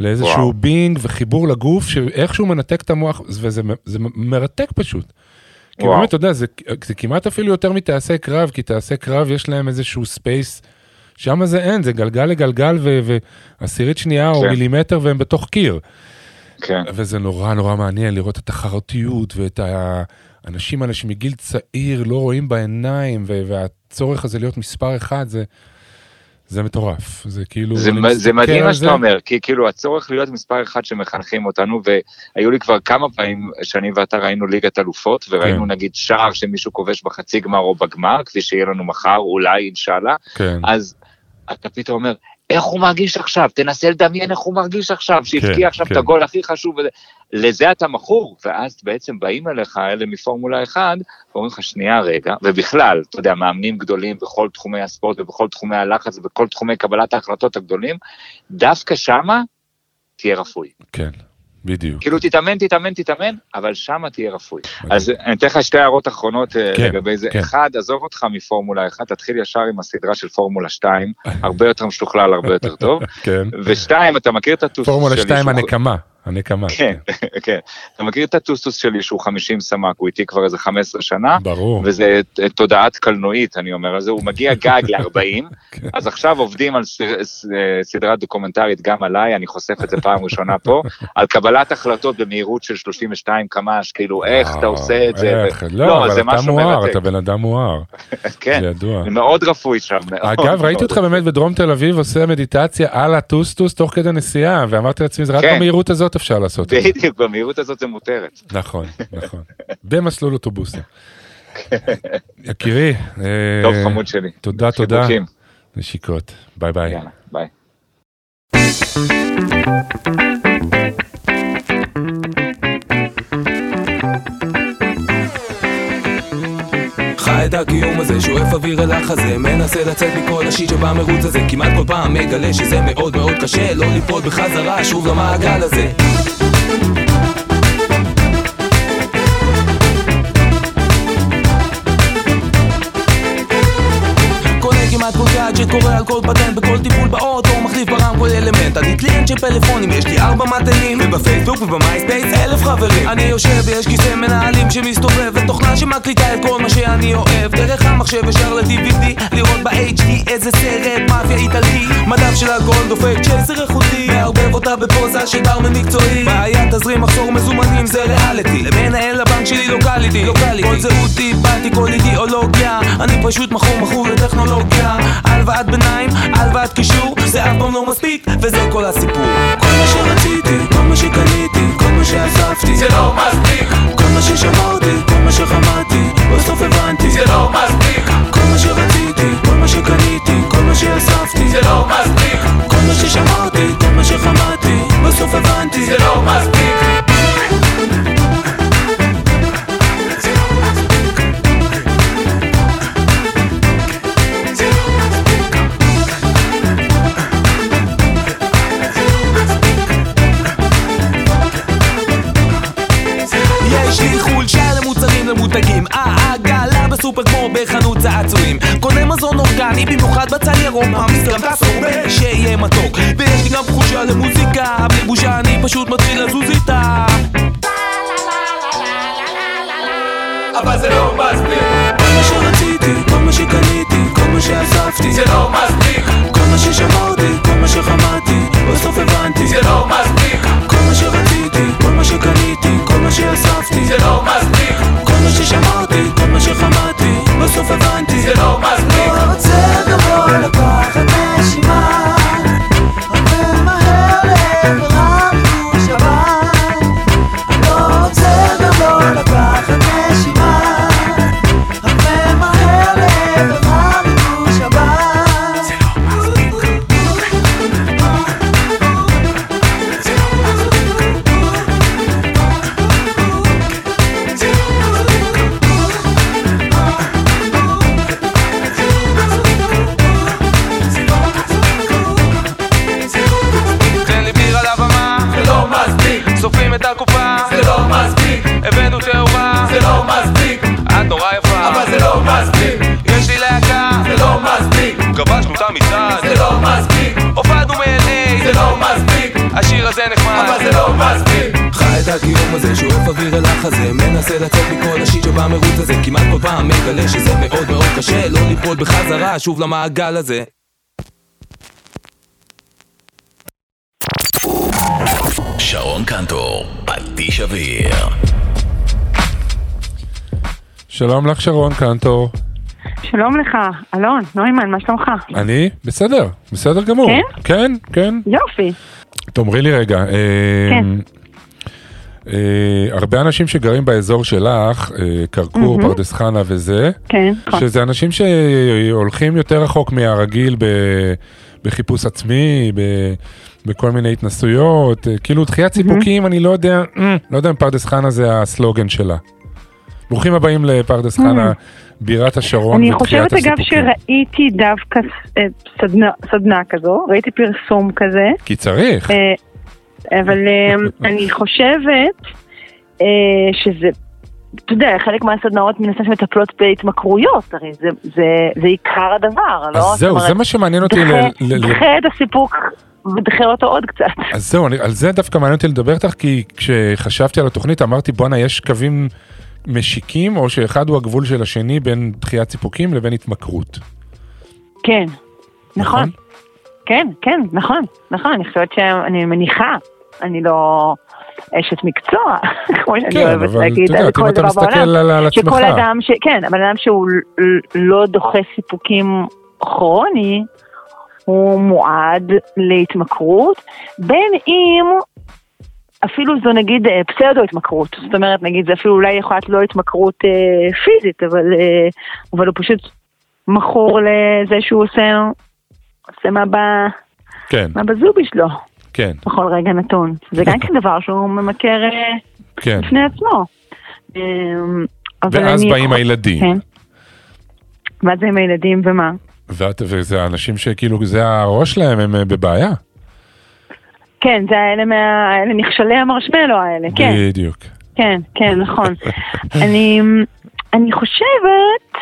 לאיזשהו וואו. בינג וחיבור לגוף, שאיכשהו מנתק את המוח, וזה זה מרתק פשוט. כי וואו. באמת, אתה יודע, זה, זה כמעט אפילו יותר מטייסי קרב, כי טייסי קרב יש להם איזשהו space, שם זה אין, זה גלגל לגלגל ועשירית שנייה או כן. מילימטר והם בתוך קיר. כן. וזה נורא נורא מעניין לראות את התחרותיות ואת האנשים האלה שמגיל צעיר לא רואים בעיניים, והצורך הזה להיות מספר אחד, זה, זה מטורף. זה כאילו, זה, זה מדהים מה שאתה אומר, כי כאילו הצורך להיות מספר אחד שמחנכים אותנו, והיו לי כבר כמה פעמים שאני ואתה ראינו ליגת אלופות, וראינו כן. נגיד שער שמישהו כובש בחצי גמר או בגמר, כפי שיהיה לנו מחר, אולי אינשאללה, כן, אז אתה פתאום אומר, איך הוא מרגיש עכשיו? תנסה לדמיין איך הוא מרגיש עכשיו, שהבקיע עכשיו כן. את הגול הכי חשוב, לזה אתה מכור, ואז בעצם באים אליך אלה מפורמולה 1, ואומרים לך, שנייה רגע, ובכלל, אתה יודע, מאמנים גדולים בכל תחומי הספורט ובכל תחומי הלחץ ובכל תחומי קבלת ההחלטות הגדולים, דווקא שמה תהיה רפוי. כן, בדיוק. כאילו תתאמן, תתאמן, תתאמן, אבל שמה תהיה רפוי. אז אני אתן לך שתי הערות אחרונות אה, כן, לגבי זה. כן. אחד, עזוב אותך מפורמולה 1, תתחיל ישר עם הסדרה של פורמולה 2, [laughs] הרבה יותר משוכלל, הרבה יותר טוב. [laughs] כן. ושתיים, אתה מכיר את פורמולה שלי 2 שהוא- הנקמה, הנקמה. כן, [laughs] כן. אתה מכיר את הטוסטוס שלי שהוא 50 סמ"ק, הוא איתי כבר איזה 15 שנה, ברור. וזה תודעת קלנועית, אני אומר זה, הוא מגיע גג [laughs] ל-40, כן. אז עכשיו עובדים על סדרה דוקומנטרית גם עליי, אני חושף את זה פעם ראשונה פה, [laughs] על קבלת החלטות במהירות של 32 קמ"ש, כאילו איך אתה עושה את זה, איך, ו- לא, אבל אתה מואר. אתה בן אדם מואר, כן, ידוע. מאוד רפוי שם. אגב, ראיתי אותך באמת בדרום תל אביב עושה מדיטציה על הטוסטוס תוך כדי נסיעה, ואמרתי לעצמי, זה רק כן. במהירות הזאת אפשר לעשות את זה. בדיוק, במהירות הזאת זה מותרת. נכון, נכון. במסלול אוטובוסים. יקירי, אה, טוב, חמוד שלי. תודה, תודה. נשיקות. ביי ביי. יאללה, ביי. את הקיום הזה, שואף אוויר אל החזה מנסה לצאת מכל השיט שבמרוץ הזה. כמעט כל פעם מגלה שזה מאוד מאוד קשה לא ליפול בחזרה שוב למעגל הזה כמעט כל גאדג'ט, קורא על כל פטנט בכל טיפול באוטו, מחליף ברם כל אלמנט. אני client של פלאפונים, יש לי ארבע מטענים. ובפייסבוק ובמייספייס אלף חברים. אני יושב ויש כיסא מנהלים שמסתובב ותוכנה שמקליטה את כל מה שאני אוהב. דרך המחשב ישר ל-DVD לראות ב-HD איזה סרט מאפיה איטלקי. מדף של אלכוהול דופק צ'ייסר איכותי מערבב אותה בפוזה של ברמן מקצועי בעיה תזרים מחסור מזומנים זה ריאליטי. למנהל הבנק שלי לו קליטי כל זהותי באתי כל אידיאולוגיה. אני פשוט מכור מכור לטכנולוגיה הלוואת ביניים, הלוואת קישור זה אף פעם לא מספיק וזה כל הסיפור. כל מה שרציתי, כל מה שקניתי, כל מה שאספתי זה לא מספיק. כל מה ששמרתי, כל מה שחמדתי בסוף הבנתי. זה לא מספיק הקיום הזה, שואף אוויר אל החזה מנסה לצאת מכל השיט שבמרוץ הזה כמעט כל פעם מגלה שזה מאוד מאוד קשה לא ליפול בחזרה שוב למעגל הזה שרון קנטור, פטיש אוויר. שלום לך שרון קנטור. שלום לך, אלון, נוימן, מה שלומך? אני? בסדר, בסדר גמור. כן? כן, כן. יופי. תאמרי לי רגע, אה, כן. אה, הרבה אנשים שגרים באזור שלך, אה, כרכור, מהמם. פרדס חנה וזה, כן, נכון. שזה אנשים שהולכים יותר רחוק מהרגיל ב- בחיפוש עצמי, ב- בכל מיני התנסויות, אה, כאילו דחיית סיפוקים, אני לא יודע, אה, לא יודע אם פרדס חנה זה הסלוגן שלה. ברוכים הבאים לפרדס חנה, בירת השרון אני ודחיית חושבת אגב הסיפוקים. שראיתי דווקא סדנה, סדנה כזו, ראיתי פרסום כזה, כי צריך. אבל אה, אני חושבת אה, שזה, אתה יודע, חלק מהסדנאות מן הסתם שמטפלות בהתמכרויות, הרי זה, זה, זה עיקר הדבר, לא? אז זהו, אומרת, זה מה שמעניין אותי. דחה- ל- ל- ל- דחה את הסיפוק ודחה אותו עוד קצת. אז זהו, אני, על זה דווקא מעניין אותי לדבר איתך, כי כשחשבתי על התוכנית אמרתי, בואנה, יש קווים משיקים, או שאחד הוא הגבול של השני בין דחיית סיפוקים לבין התמכרות. כן, נכון. כן, כן, נכון, נכון, אני חושבת שאני מניחה, אני לא אשת מקצוע, [laughs] כמו שאני כן, אוהבת להגיד, על כל אתה דבר מסתכל בעולם. על- עצמך. שכל אדם, ש... כן, אבל אדם שהוא לא דוחה סיפוקים כרוני, הוא מועד להתמכרות, בין אם אפילו זו נגיד אה, פסאודו התמכרות, זאת אומרת נגיד זה אפילו אולי יכולה להיות לא התמכרות אה, פיזית, אבל, אה, אבל הוא פשוט מכור לזה שהוא עושה, עושה מה, ב, כן, מה בזובי שלו כן, בכל רגע נתון. זה גם כן דבר שהוא ממכר אה, כן. בפני עצמו. אבל ואז באים יכול- הילדים, כן. ואז עם הילדים ומה? ואת- וזה האנשים שכאילו, זה הראש שלהם, הם אה, בבעיה. כן, זה האלה, מה... האלה מכשלי המרשמלו האלה, כן. בדיוק. כן, כן, נכון. [laughs] אני, אני חושבת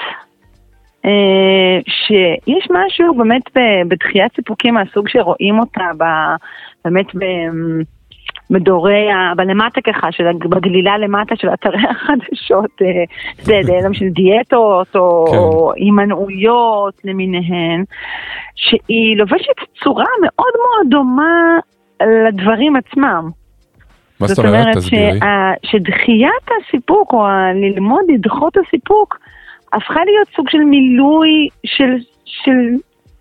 שיש משהו באמת בדחיית סיפוקים מהסוג שרואים אותה באמת ב, בדורי, ה- בלמטה ככה, של, בגלילה למטה של אתרי [laughs] החדשות, אה, זה, של דיאטות או, כן. הימנעויות למיניהן, שהיא לובשת צורה מאוד מאוד דומה לדברים עצמם. מה זאת זאת אומרת? אומרת תסבירי. שה- שדחיית הסיפוק, או ללמוד לדחות הסיפוק, הפכה להיות סוג של מילוי של, של,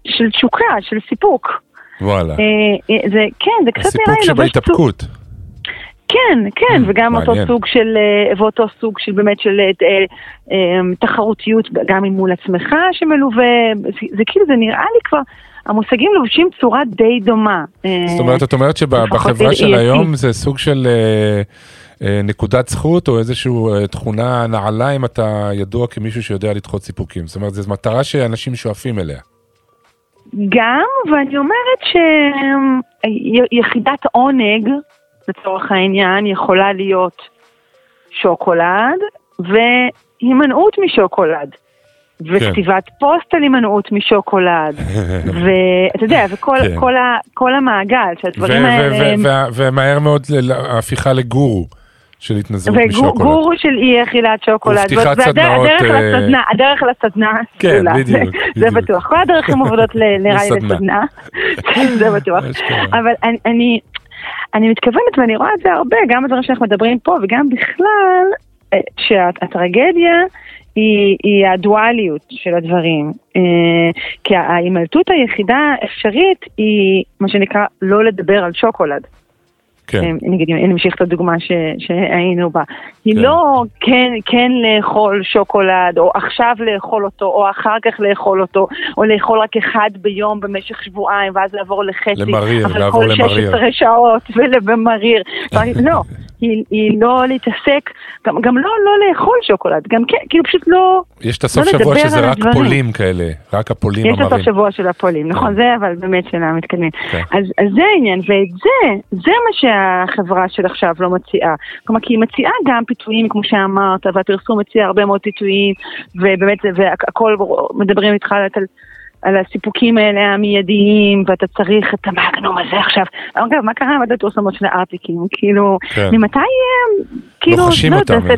של תשוקה, של סיפוק. וואלה. אה, אה, זה, כן, זה קצת נראה הסיפוק לי לובש סוג... שבהתאפקות. כן, כן, Mm, וגם אותו. סוג של, אה, ואותו סוג של באמת של אה, תחרותיות, גם עם מול עצמך שמלווה, זה, כאילו, זה נראה לי כבר, המושגים לובשים צורה די דומה. זאת אומרת, את אומרת שבחברה של. היום זה סוג של נקודת זכות, או איזושהי אה, תכונה נעלה אם אתה ידוע כמישהו שיודע לדחות סיפוקים. זאת אומרת, זו מטרה שאנשים שואפים אליה. גם, ואני אומרת שיחידת עונג, לצורך העניין, יכולה להיות שוקולד והימנעות משוקולד. וכתיבת פוסט על הימנעות משוקולד, [laughs] ואתה יודע, וכל כן. כל ה- כל המעגל, שהדברים האלה... ומהר מאוד ההפיכה לגורו של התנזרות משוקולד. וגורו של אי אכילת שוקולד. ופתיחת סדנאות, הדרך אה, לסדנה, הדרך לסדנה, כן. בדיוק, זה-. בטוח. כל הדרכים עובדות ל- [laughs] נראה לי לסדנה. כן, זה בטוח. אבל אני- אני... אני מתכוונת, ואני רואה את זה הרבה, גם בדברים שאנחנו מדברים פה, וגם בכלל, אה, שהטרגדיה היא, היא הדואליות של הדברים. אה, כי ההימלטות היחידה האפשרית היא מה שנקרא לא לדבר על שוקולד. כן. אה, נגיד, אם נמשיך את הדוגמה ש, שהיינו בה. היא כן. לא כן, כן לאכול שוקולד, או עכשיו לאכול אותו, או אחר כך לאכול אותו, או לאכול רק אחד ביום במשך שבועיים, ואז לעבור לחצי. למריר, אבל לעבור כל למריר. 16 שעות ולמריר. [laughs] לא, היא, היא לא להתעסק, גם, גם לא, לא לאכול שוקולד, גם כן, כאילו פשוט לא... יש את הסוף לא שבוע שזה רק הדברים. פולים כאלה, רק הפולים יש את המרים. הסוף שבוע של הפולים, נכון, זה אבל באמת של המתקדמים. כן. אז, אז זה העניין, ואת זה, זה מה שהחברה של עכשיו לא מציעה. כלומר, כי היא מציעה גם פיתויים, כמו שאמרת, והפרסום מציע הרבה מאוד פיתויים, ובאמת, והכל מדברים איתך על... על הסיפוקים האלה המיידיים, ואתה צריך את המאגנום הזה עכשיו. אגב, מה קרה עם עד הפרסומות של הארטיקים? כאילו, כן. ממתי, אה, כאילו, לוחשים לא, אותם. זה-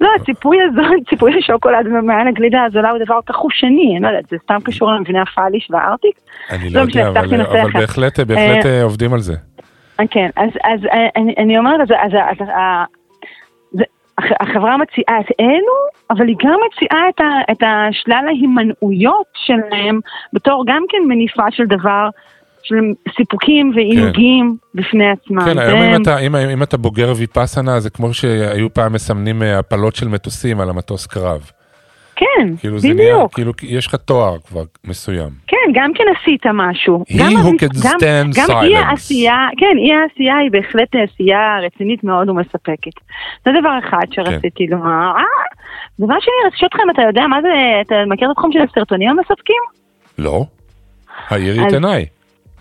לא, הציפוי הזאת, ציפוי [laughs] השוקולד מעל הגלידה הזולה הוא דבר כל כך חושני, אני לא יודעת, זה סתם קשור למבנה הפאליש והארטיק? אני לא לא יודע, אבל-. אבל בהחלט בהחלט אה, אה, עובדים על זה. כן, אז, אז אני, אני אומרת, אז, אז, אז, החברה מציעה את אלו, אבל היא גם מציעה את, ה, את השלל ההימנעויות שלהם בתור גם כן מניפה של דבר, של סיפוקים ועינוגים בפני עצמם. כן, היום אם אתה- אם- אם אתה בוגר ויפאסנה, זה כמו שהיו פעם מסמנים אה, הפלות של מטוסים על המטוס קרב. כן, כאילו זה נהיה, בדיוק. כאילו יש לך תואר כבר מסוים. כן, גם כן עשית משהו. He גם who can גם- stand גם silence. אי העשייה, כן, אי העשייה היא בהחלט עשייה רצינית מאוד ומספקת. זה דבר אחד שרציתי כן. לומר. אה, דבר שני, רציתי אם אתה יודע מה זה, אתה מכיר את התחום של הסרטונים המספקים? לא? העירי את עיניי.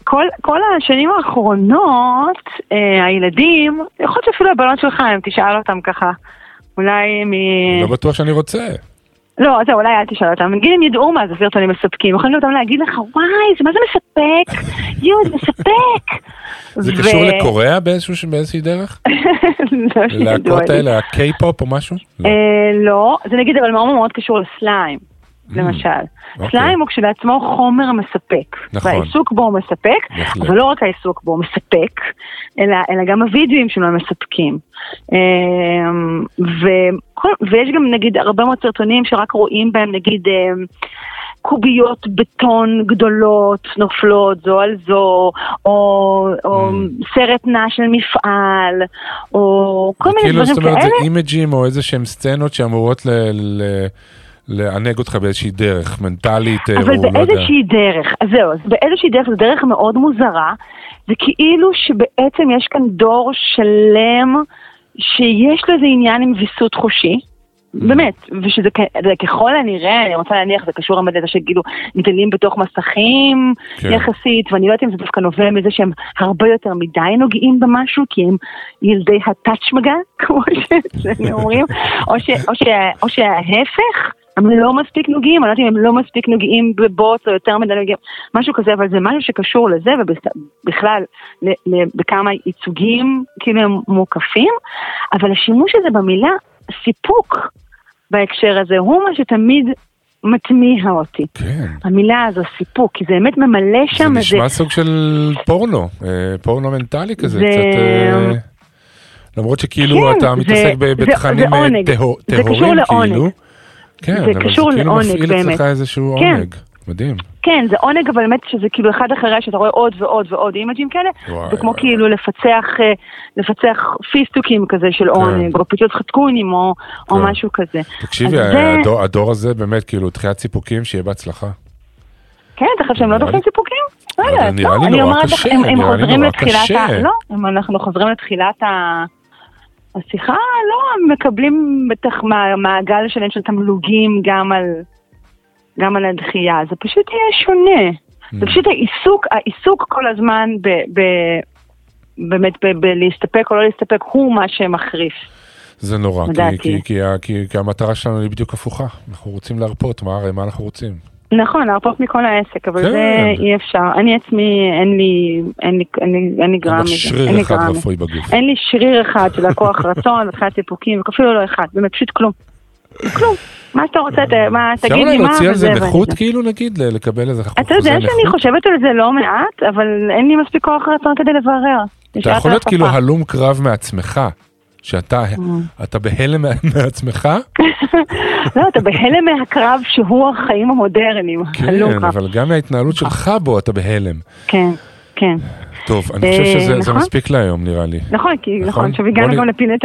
כל, כל השנים האחרונות, אה, הילדים, יכול להיות שאפילו הבנות שלך, אם תשאל אותם ככה, אולי מ... לא בטוח שאני רוצה. לא, זהו, אולי אל תשאל אותם. נגיד הם ידעו מה זה סרטונים מספקים, יכולים אותם להגיד לך, וואי, זה מה זה מספק? יואו, זה מספק. זה קשור לקוריאה באיזושהי דרך? [laughs] לא לי. האלה, הקיי-פופ או משהו? לא. אה, לא, זה נגיד אבל מאוד מאוד קשור לסליים, למשל. אוקיי. סליים הוא כשלעצמו חומר מספק. נכון. והעיסוק בו הוא מספק, בהחלט. אבל לא רק העיסוק בו הוא מספק, אלא, אלא גם הווידאוים שלו מספקים. אה, וכל, ויש גם נגיד הרבה מאוד סרטונים שרק רואים בהם נגיד אה, קוביות בטון גדולות נופלות זו על זו, או, או סרט נע של מפעל, או כל מיני כאילו, דברים זאת אומרת, כאלה. זה אימג'ים או איזה שהם סצנות שאמורות ל- ל- לענג אותך באיזושהי דרך, מנטלית, אבל או לא יודע. באיזושהי דרך, אז זהו, אז באיזושהי דרך, זו דרך מאוד מוזרה, זה כאילו שבעצם יש כאן דור שלם שיש לו איזה עניין עם ויסות חושי. באמת, ושזה ככל הנראה, אני רוצה להניח, זה קשור לזה שכאילו גדלים בתוך מסכים כן. יחסית, ואני לא יודעת אם זה דווקא נובע מזה שהם הרבה יותר מדי נוגעים במשהו, כי הם ילדי הטאץ' מגע, [laughs] כמו שאצלנו אומרים, או, ש, או, ש, או שההפך, הם לא מספיק נוגעים, אני לא יודעת אם הם לא מספיק נוגעים בבוץ או יותר מדי נוגעים, משהו כזה, אבל זה משהו שקשור לזה, ובכלל, בכמה ייצוגים כאילו הם מוקפים, אבל השימוש הזה במילה סיפוק בהקשר הזה הוא מה שתמיד מתמיהה אותי. כן. המילה הזו סיפוק, כי זה באמת ממלא זה שם איזה... נשמע סוג של פורנו, אה, פורנו מנטלי כזה, זה- קצת... אה, למרות שכאילו כן, אתה זה- מתעסק זה- בתכנים זה אה, טהו- זה קשור לעונג. כאילו. כן, זה אבל זה כאילו לעונג, מפעיל אצלך באמת. איזשהו כן. עונג. מדהים. כן, זה עונג, אבל באמת שזה כאילו אחד אחרי שאתה רואה עוד ועוד ועוד אימג'ים כאלה, וואי, זה כמו וואי. כאילו לפצח, אה, לפצח פיסטוקים כזה של עונג, או פיצוץ חתקונים, או או כן. משהו כזה. תקשיבי, זה- הדור- הדור הזה באמת, כאילו, תחיית סיפוקים, שיהיה בהצלחה. כן, אתה חושב שהם לא דוחים סיפוקים? לא יודעת, לא, אני אומרת לך, הם- חוזרים לתחילת. ה... לא, אנחנו חוזרים לתחילת ה... השיחה, לא, מקבלים בטח מה- מעגל שלם של תמלוגים גם על, גם על הדחייה, זה פשוט יהיה שונה. זה Mm. פשוט העיסוק, העיסוק כל הזמן ב... ב באמת בלהסתפק או לא להסתפק הוא מה שמחריף. זה נורא, כי. כי, כי, כי, כי המטרה שלנו היא בדיוק הפוכה. אנחנו רוצים להרפות, מה הרי, מה אנחנו רוצים? נכון, להרפות מכל העסק, אבל כן. זה אי אפשר. אני עצמי, אין לי, אין לי, אין לי, אין לי גרם מזה. אין לי אחד גרם. רפואי בגוף. אין לי שריר אחד של הכוח רצון, [laughs] התחילת סיפוקים, אפילו לא אחד, באמת פשוט כלום. כלום. מה שאתה רוצה, מה, אפשר תגיד לי מה, להוציא על זה נכות כאילו נגיד, לקבל איזה אתה יודע שאני נכות? חושבת על זה לא מעט, אבל אין לי מספיק כוח רצון כדי לברר. אתה יכול להיות. כאילו הלום קרב מעצמך, שאתה Mm. אתה בהלם מעצמך, [laughs] לא, אתה בהלם מהקרב שהוא החיים המודרניים. כן. אבל גם מההתנהלות שלך בו אתה בהלם. כן, כן. טוב, אני חושב אה, שזה זה נכון. מספיק להיום נראה לי. נכון, כי נכון? נכון, עכשיו הגענו גם לפינת,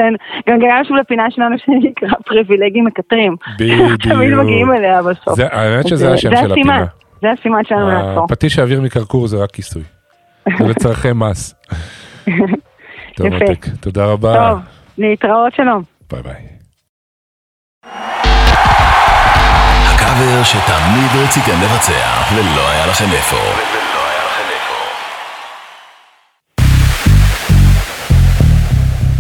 גם הגענו שוב לפינה שלנו שנקרא פריבילגים מקטרים. בדיוק. [laughs] תמיד מגיעים אליה בסוף. האמת שזה השם זה של הפינה. זה הסימן שלנו לעצור. הפטיש האוויר מקרקור זה רק כיסוי. [laughs] זה לצורכי מס. טוב, יפה. מותק, תודה רבה. טוב, להתראות שלום. ביי ביי. הקאבר שתמיד רציתם לבצע, ולא היה לכם איפה.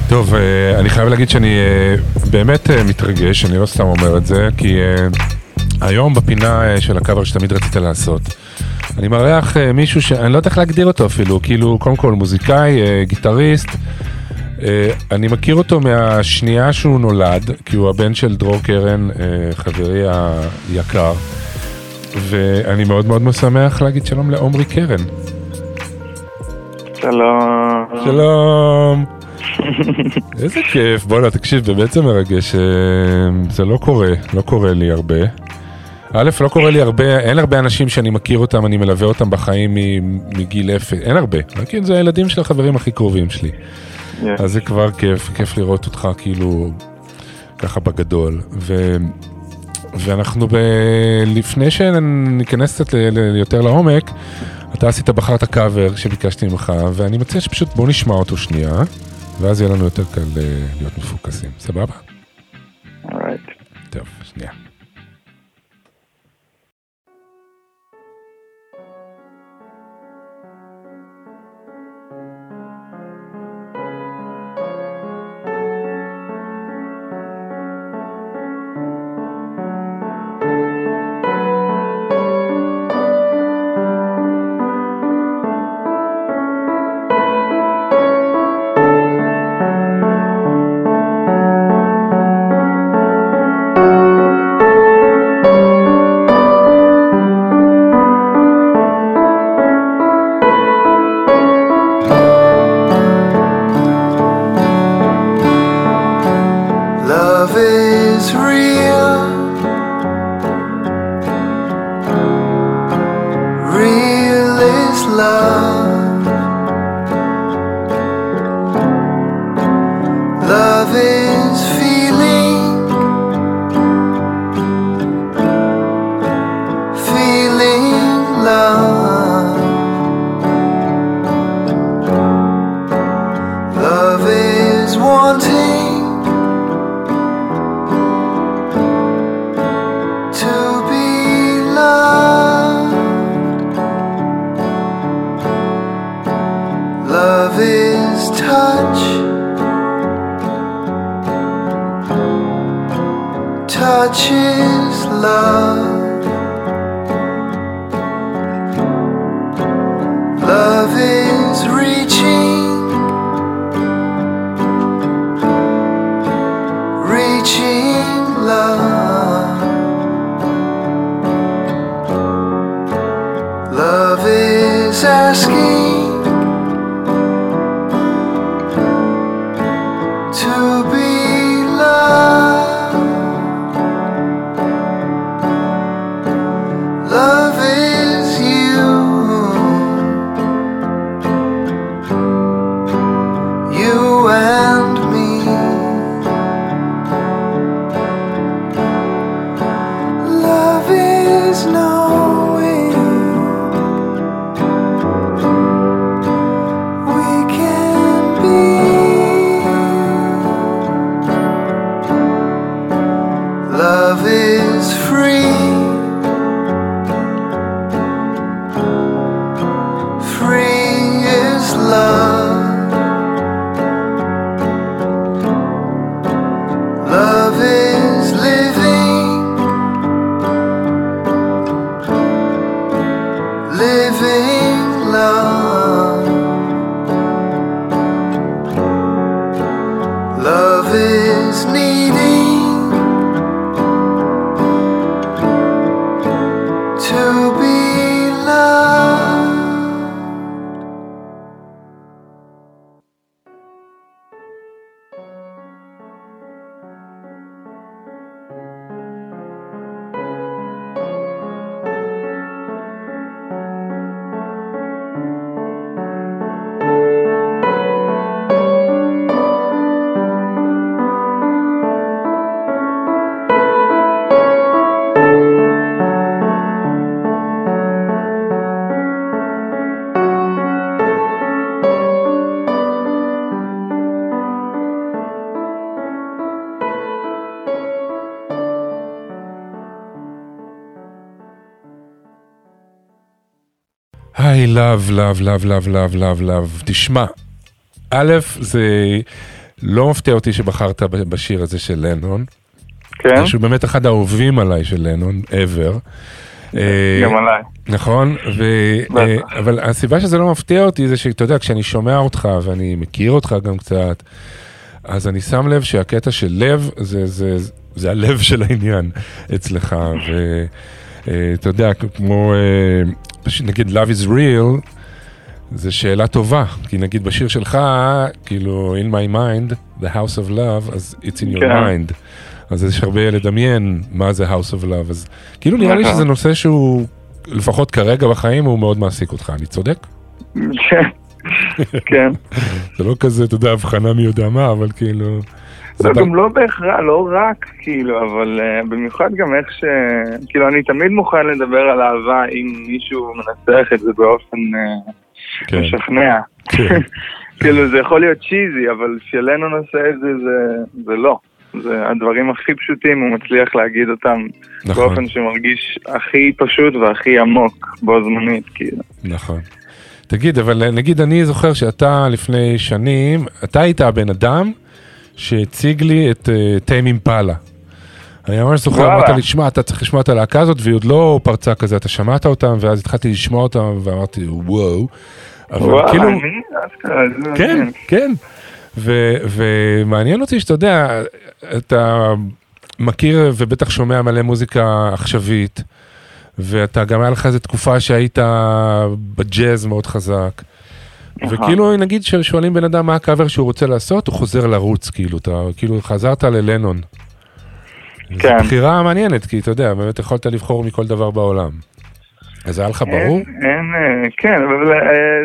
טוב, אה, אני חייב להגיד שאני אה, באמת אה, מתרגש, אני לא סתם אומר את זה, כי היום בפינה של הקאבר שתמיד רצית לעשות, אני מארח מישהו שאני לא יודע איך להגדיר אותו אפילו, כאילו, קודם כל מוזיקאי, גיטריסט. אה, אני מכיר אותו מהשנייה שהוא נולד, כי הוא הבן של דרור קרן, אה, חברי היקר, ואני מאוד מאוד משמח להגיד שלום לעומרי קרן. שלום. שלום. [laughs] איזה כיף, בואנה תקשיב, באמת זה מרגש, אה, זה לא קורה, לא קורה לי הרבה. א', לא קורה לי הרבה, אין הרבה אנשים שאני מכיר אותם, אני מלווה אותם בחיים מגיל אפס, אין הרבה, כאילו זה הילדים של החברים הכי קרובים שלי. Yeah. אז זה כבר כיף, כיף לראות אותך כאילו ככה בגדול. ו... ואנחנו ב... לפני שניכנס קצת ל... ל... יותר לעומק, אתה עשית, בחרת קאבר שביקשתי ממך, ואני מציע שפשוט בוא נשמע אותו שנייה, ואז יהיה לנו יותר קל אה, להיות מפוקסים. סבבה? Love, love, love, love, love, love, love. תשמע, א', זה לא מפתיע אותי שבחרת בשיר הזה של לנון. כן. שהוא באמת אחד האהובים עליי של לנון, ever. אה, גם עליי. נכון, ו... אה, אבל הסיבה שזה לא מפתיע אותי זה שאתה יודע, כשאני שומע אותך ואני מכיר אותך גם קצת, אז אני שם לב שהקטע של לב זה, זה, זה הלב של העניין אצלך, ואתה יודע, כמו, אה, פש- נגיד Love is real, זה שאלה טובה, כי נגיד בשיר שלך, כאילו, in my mind, the house of love, אז it's in your כן. mind. אז יש הרבה לדמיין מה זה house of love, אז כאילו נראה לי נכון. שזה נושא שהוא, לפחות כרגע בחיים, הוא מאוד מעסיק אותך, אני צודק? כן. כן. [laughs] זה לא כזה, אתה יודע, הבחנה מי יודע מה, אבל כאילו... זה לא, גם לא בהכרח, לא רק, כאילו, אבל uh, במיוחד גם איך ש... כאילו, אני תמיד מוכן לדבר על אהבה אם מישהו מנסח את זה באופן uh, כן. משכנע. כן. [laughs] כאילו, זה יכול להיות צ'יזי, אבל כשלנון עושה את זה, זה, זה לא. זה הדברים הכי פשוטים, הוא מצליח להגיד אותם נכון. באופן שמרגיש הכי פשוט והכי עמוק בו זמנית, כאילו. נכון. תגיד, אבל נגיד אני זוכר שאתה לפני שנים, אתה היית הבן אדם שהציג לי את טיים אימפלה. אני ממש זוכר. אמרת לי, שמע, אתה צריך לשמוע את הלהקה הזאת, והיא עוד לא פרצה כזה, אתה שמעת אותם, ואז התחלתי לשמוע אותם, ואמרתי, וואו. אבל כאילו, כן. כן. ומעניין אותי שאתה יודע, אתה מכיר ובטח שומע מלא מוזיקה עכשווית, ואתה גם היה לך איזו תקופה שהיית בג'אז מאוד חזק. וכאילו נגיד ששואלים בן אדם מה הקאבר שהוא רוצה לעשות, הוא חוזר לרוץ, כאילו, אתה כאילו חזרת ללנון. כן. זו בחירה מעניינת, כי אתה יודע, באמת יכולת לבחור מכל דבר בעולם. אז היה לך ברור? אין, אין, אה, כן, אבל אה,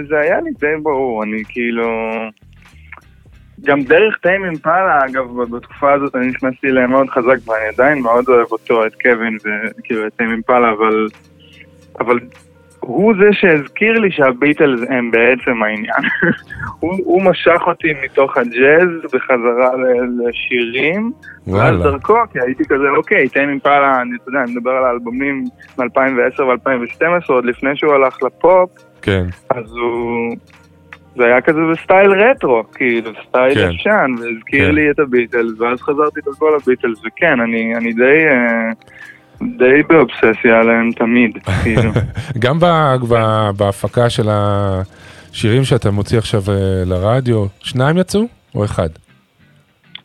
זה היה לי די ברור, אני כאילו... גם דרך טיים אימפלה, אגב, בתקופה הזאת אני נכנסתי אליהם מאוד חזק ואני עדיין מאוד אוהב אותו, את קווין וכאילו את טיים אימפלה, אבל... אבל הוא זה שהזכיר לי שהביטלס הם בעצם העניין. [laughs] הוא, הוא משך אותי מתוך הג'אז בחזרה לשירים, ואז. דרכו, כי הייתי כזה, אוקיי, Tame Impala, אני, אתה יודע, אני מדבר על האלבומים מ-2010 ו-2012, עוד לפני שהוא הלך לפופ, כן. אז הוא... זה היה כזה ב style רטרו, כאילו, style כן. ישן, והזכיר כן. לי את הביטלס, ואז חזרתי דרכו לביטלס, וכן, אני, אני די... אה, די באובססיה עליהם תמיד, [laughs] כאילו. גם בהפקה של השירים שאתה מוציא עכשיו אה, לרדיו, שניים יצאו או אחד?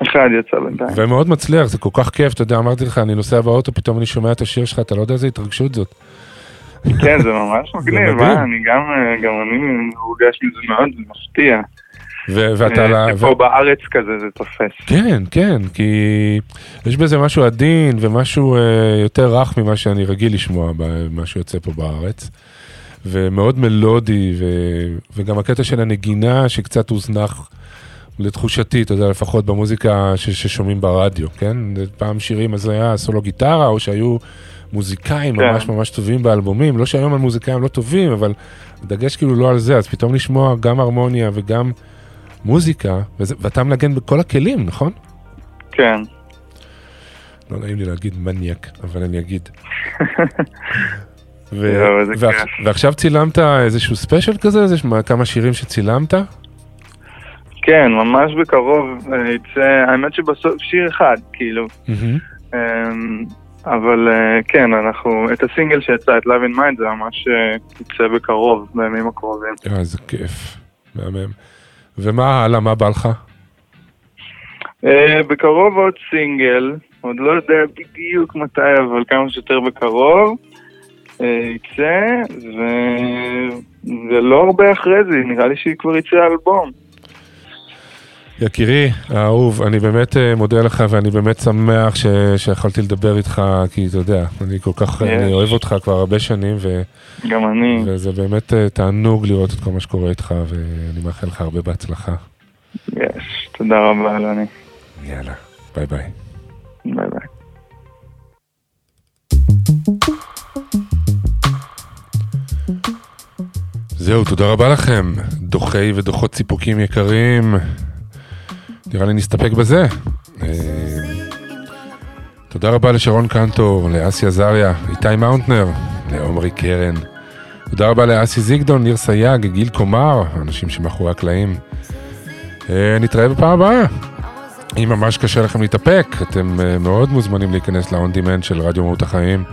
אחד יצא בינתיים. ומאוד מצליח, זה כל כך כיף, אתה יודע, אמרתי לך, אני נוסע באוטו, פתאום אני שומע את השיר שלך, אתה לא יודע איזה התרגשות זאת. כן, זה ממש [laughs] מגניב. אה? אני גם, אה, גם אני מורגש מזה מאוד, זה מפתיע. ו- ואתה... אה, לה- שפה בארץ כזה זה תופס. כן, כן, כי יש בזה משהו עדין ומשהו אה, יותר רך ממה שאני רגיל לשמוע במה שיוצא פה בארץ. ומאוד מלודי, ו- וגם הקטע של הנגינה שקצת הוזנח לתחושתי, אתה יודע, לפחות במוזיקה ש- ששומעים ברדיו, כן? פעם שירים אז היה סולו גיטרה, או שהיו מוזיקאים כן. ממש ממש טובים באלבומים, לא שהיום המוזיקאים לא טובים, אבל הדגש כאילו לא על זה, אז פתאום לשמוע גם הרמוניה וגם מוזיקה, וזה, ואתה מנגן בכל הכלים, נכון? כן. לא נעים לי להגיד מניאק, אבל אני אגיד. [laughs] ו- יואו, איזה ועכ- כיף. ועכשיו צילמת איזשהו ספיישל כזה? איזה כמה שירים שצילמת? כן, ממש בקרוב אה, יצא, האמת שבסוף שיר אחד, כאילו. אמ, אבל אה, כן, אנחנו, את הסינגל שיצא, את Love in Mind, זה ממש אה, יצא בקרוב, בימים הקרובים. אה, איזה כיף, מהמם. ומה הלאה, מה בא לך? אה, בקרוב עוד סינגל, עוד לא יודע בדיוק מתי, אבל כמה שיותר בקרוב. אה, יצא, ולא הרבה אחרי זה, נראה לי שכבר יצא אלבום. יקירי, האהוב, אני באמת אה, מודה לך ואני באמת שמח ש... שיכולתי לדבר איתך, כי אתה יודע, אני כל כך, יש. אני אוהב אותך כבר הרבה שנים, ו... גם אני. וזה באמת אה, תענוג לראות את כל מה שקורה איתך, ואני מאחל לך הרבה בהצלחה. יש, תודה רבה, אלוני. יאללה, ביי ביי. ביי ביי. זהו, תודה רבה לכם, דוחי ודוחות סיפוקים יקרים. נראה לי נסתפק בזה. אה, תודה רבה לשרון קנטור, לאסי עזריה, איתי מאונטנר, לעומרי קרן. תודה רבה לאסי זיגדון, ניר סייג, גיל קומר, האנשים שמאחורי הקלעים. אה, נתראה בפעם הבאה. אם ממש קשה לכם להתאפק, אתם אה, מאוד מוזמנים להיכנס ל-on demand של רדיו מהות החיים,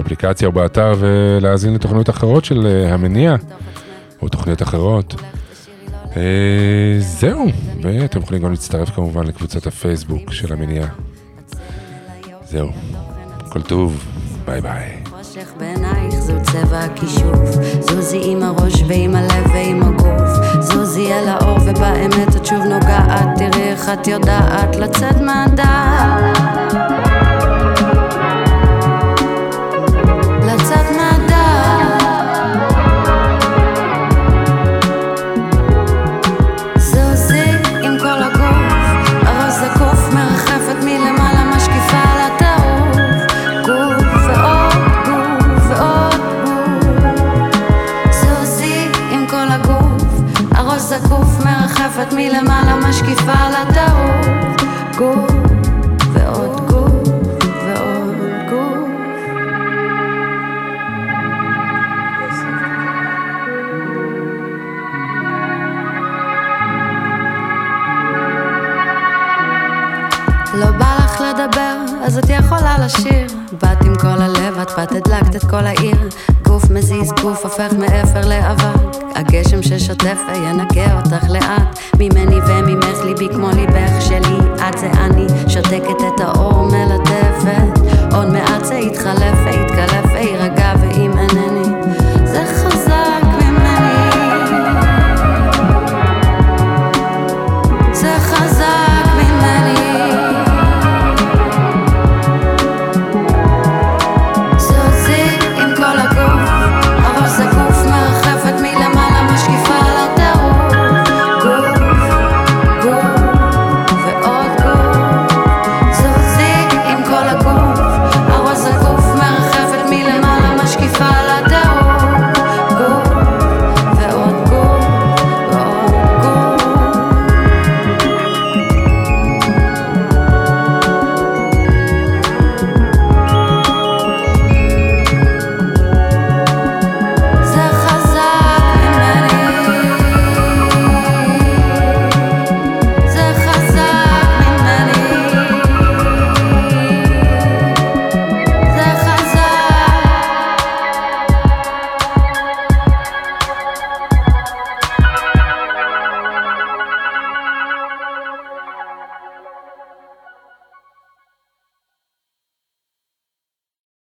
אפליקציה או באתר, ולהאזין לתוכניות אחרות של המניע, או תוכניות אחרות. אה, זהו, ואתם יכולים גם להצטרף כמובן לקבוצת הפייסבוק של המניע. זהו, כל טוב, ביי ביי. חושך בעינייך זו צבע הכישוף זוזי עם הראש ועם הלב ועם הגוף זוזי אל האור ובאמת את שוב נוגעת תראי איך את יודעת לצאת מהדעת מרחפת מלמעלה משקיפה על הטירוף גוף ועוד גוף ועוד גוף לא בא לך לדבר, אז את יכולה לשיר. באת עם כל הלב, את באת הדלקת את כל העיר. גוף מזיז גוף הופך מאפר לאבק. הגשם ששוטף וינקה אותך לאט. ממני וממך ליבי כמו ליבך שלי. את זה אני שותקת את האור מלטפת. עוד מעט זה יתחלף ויתקלף ויירגע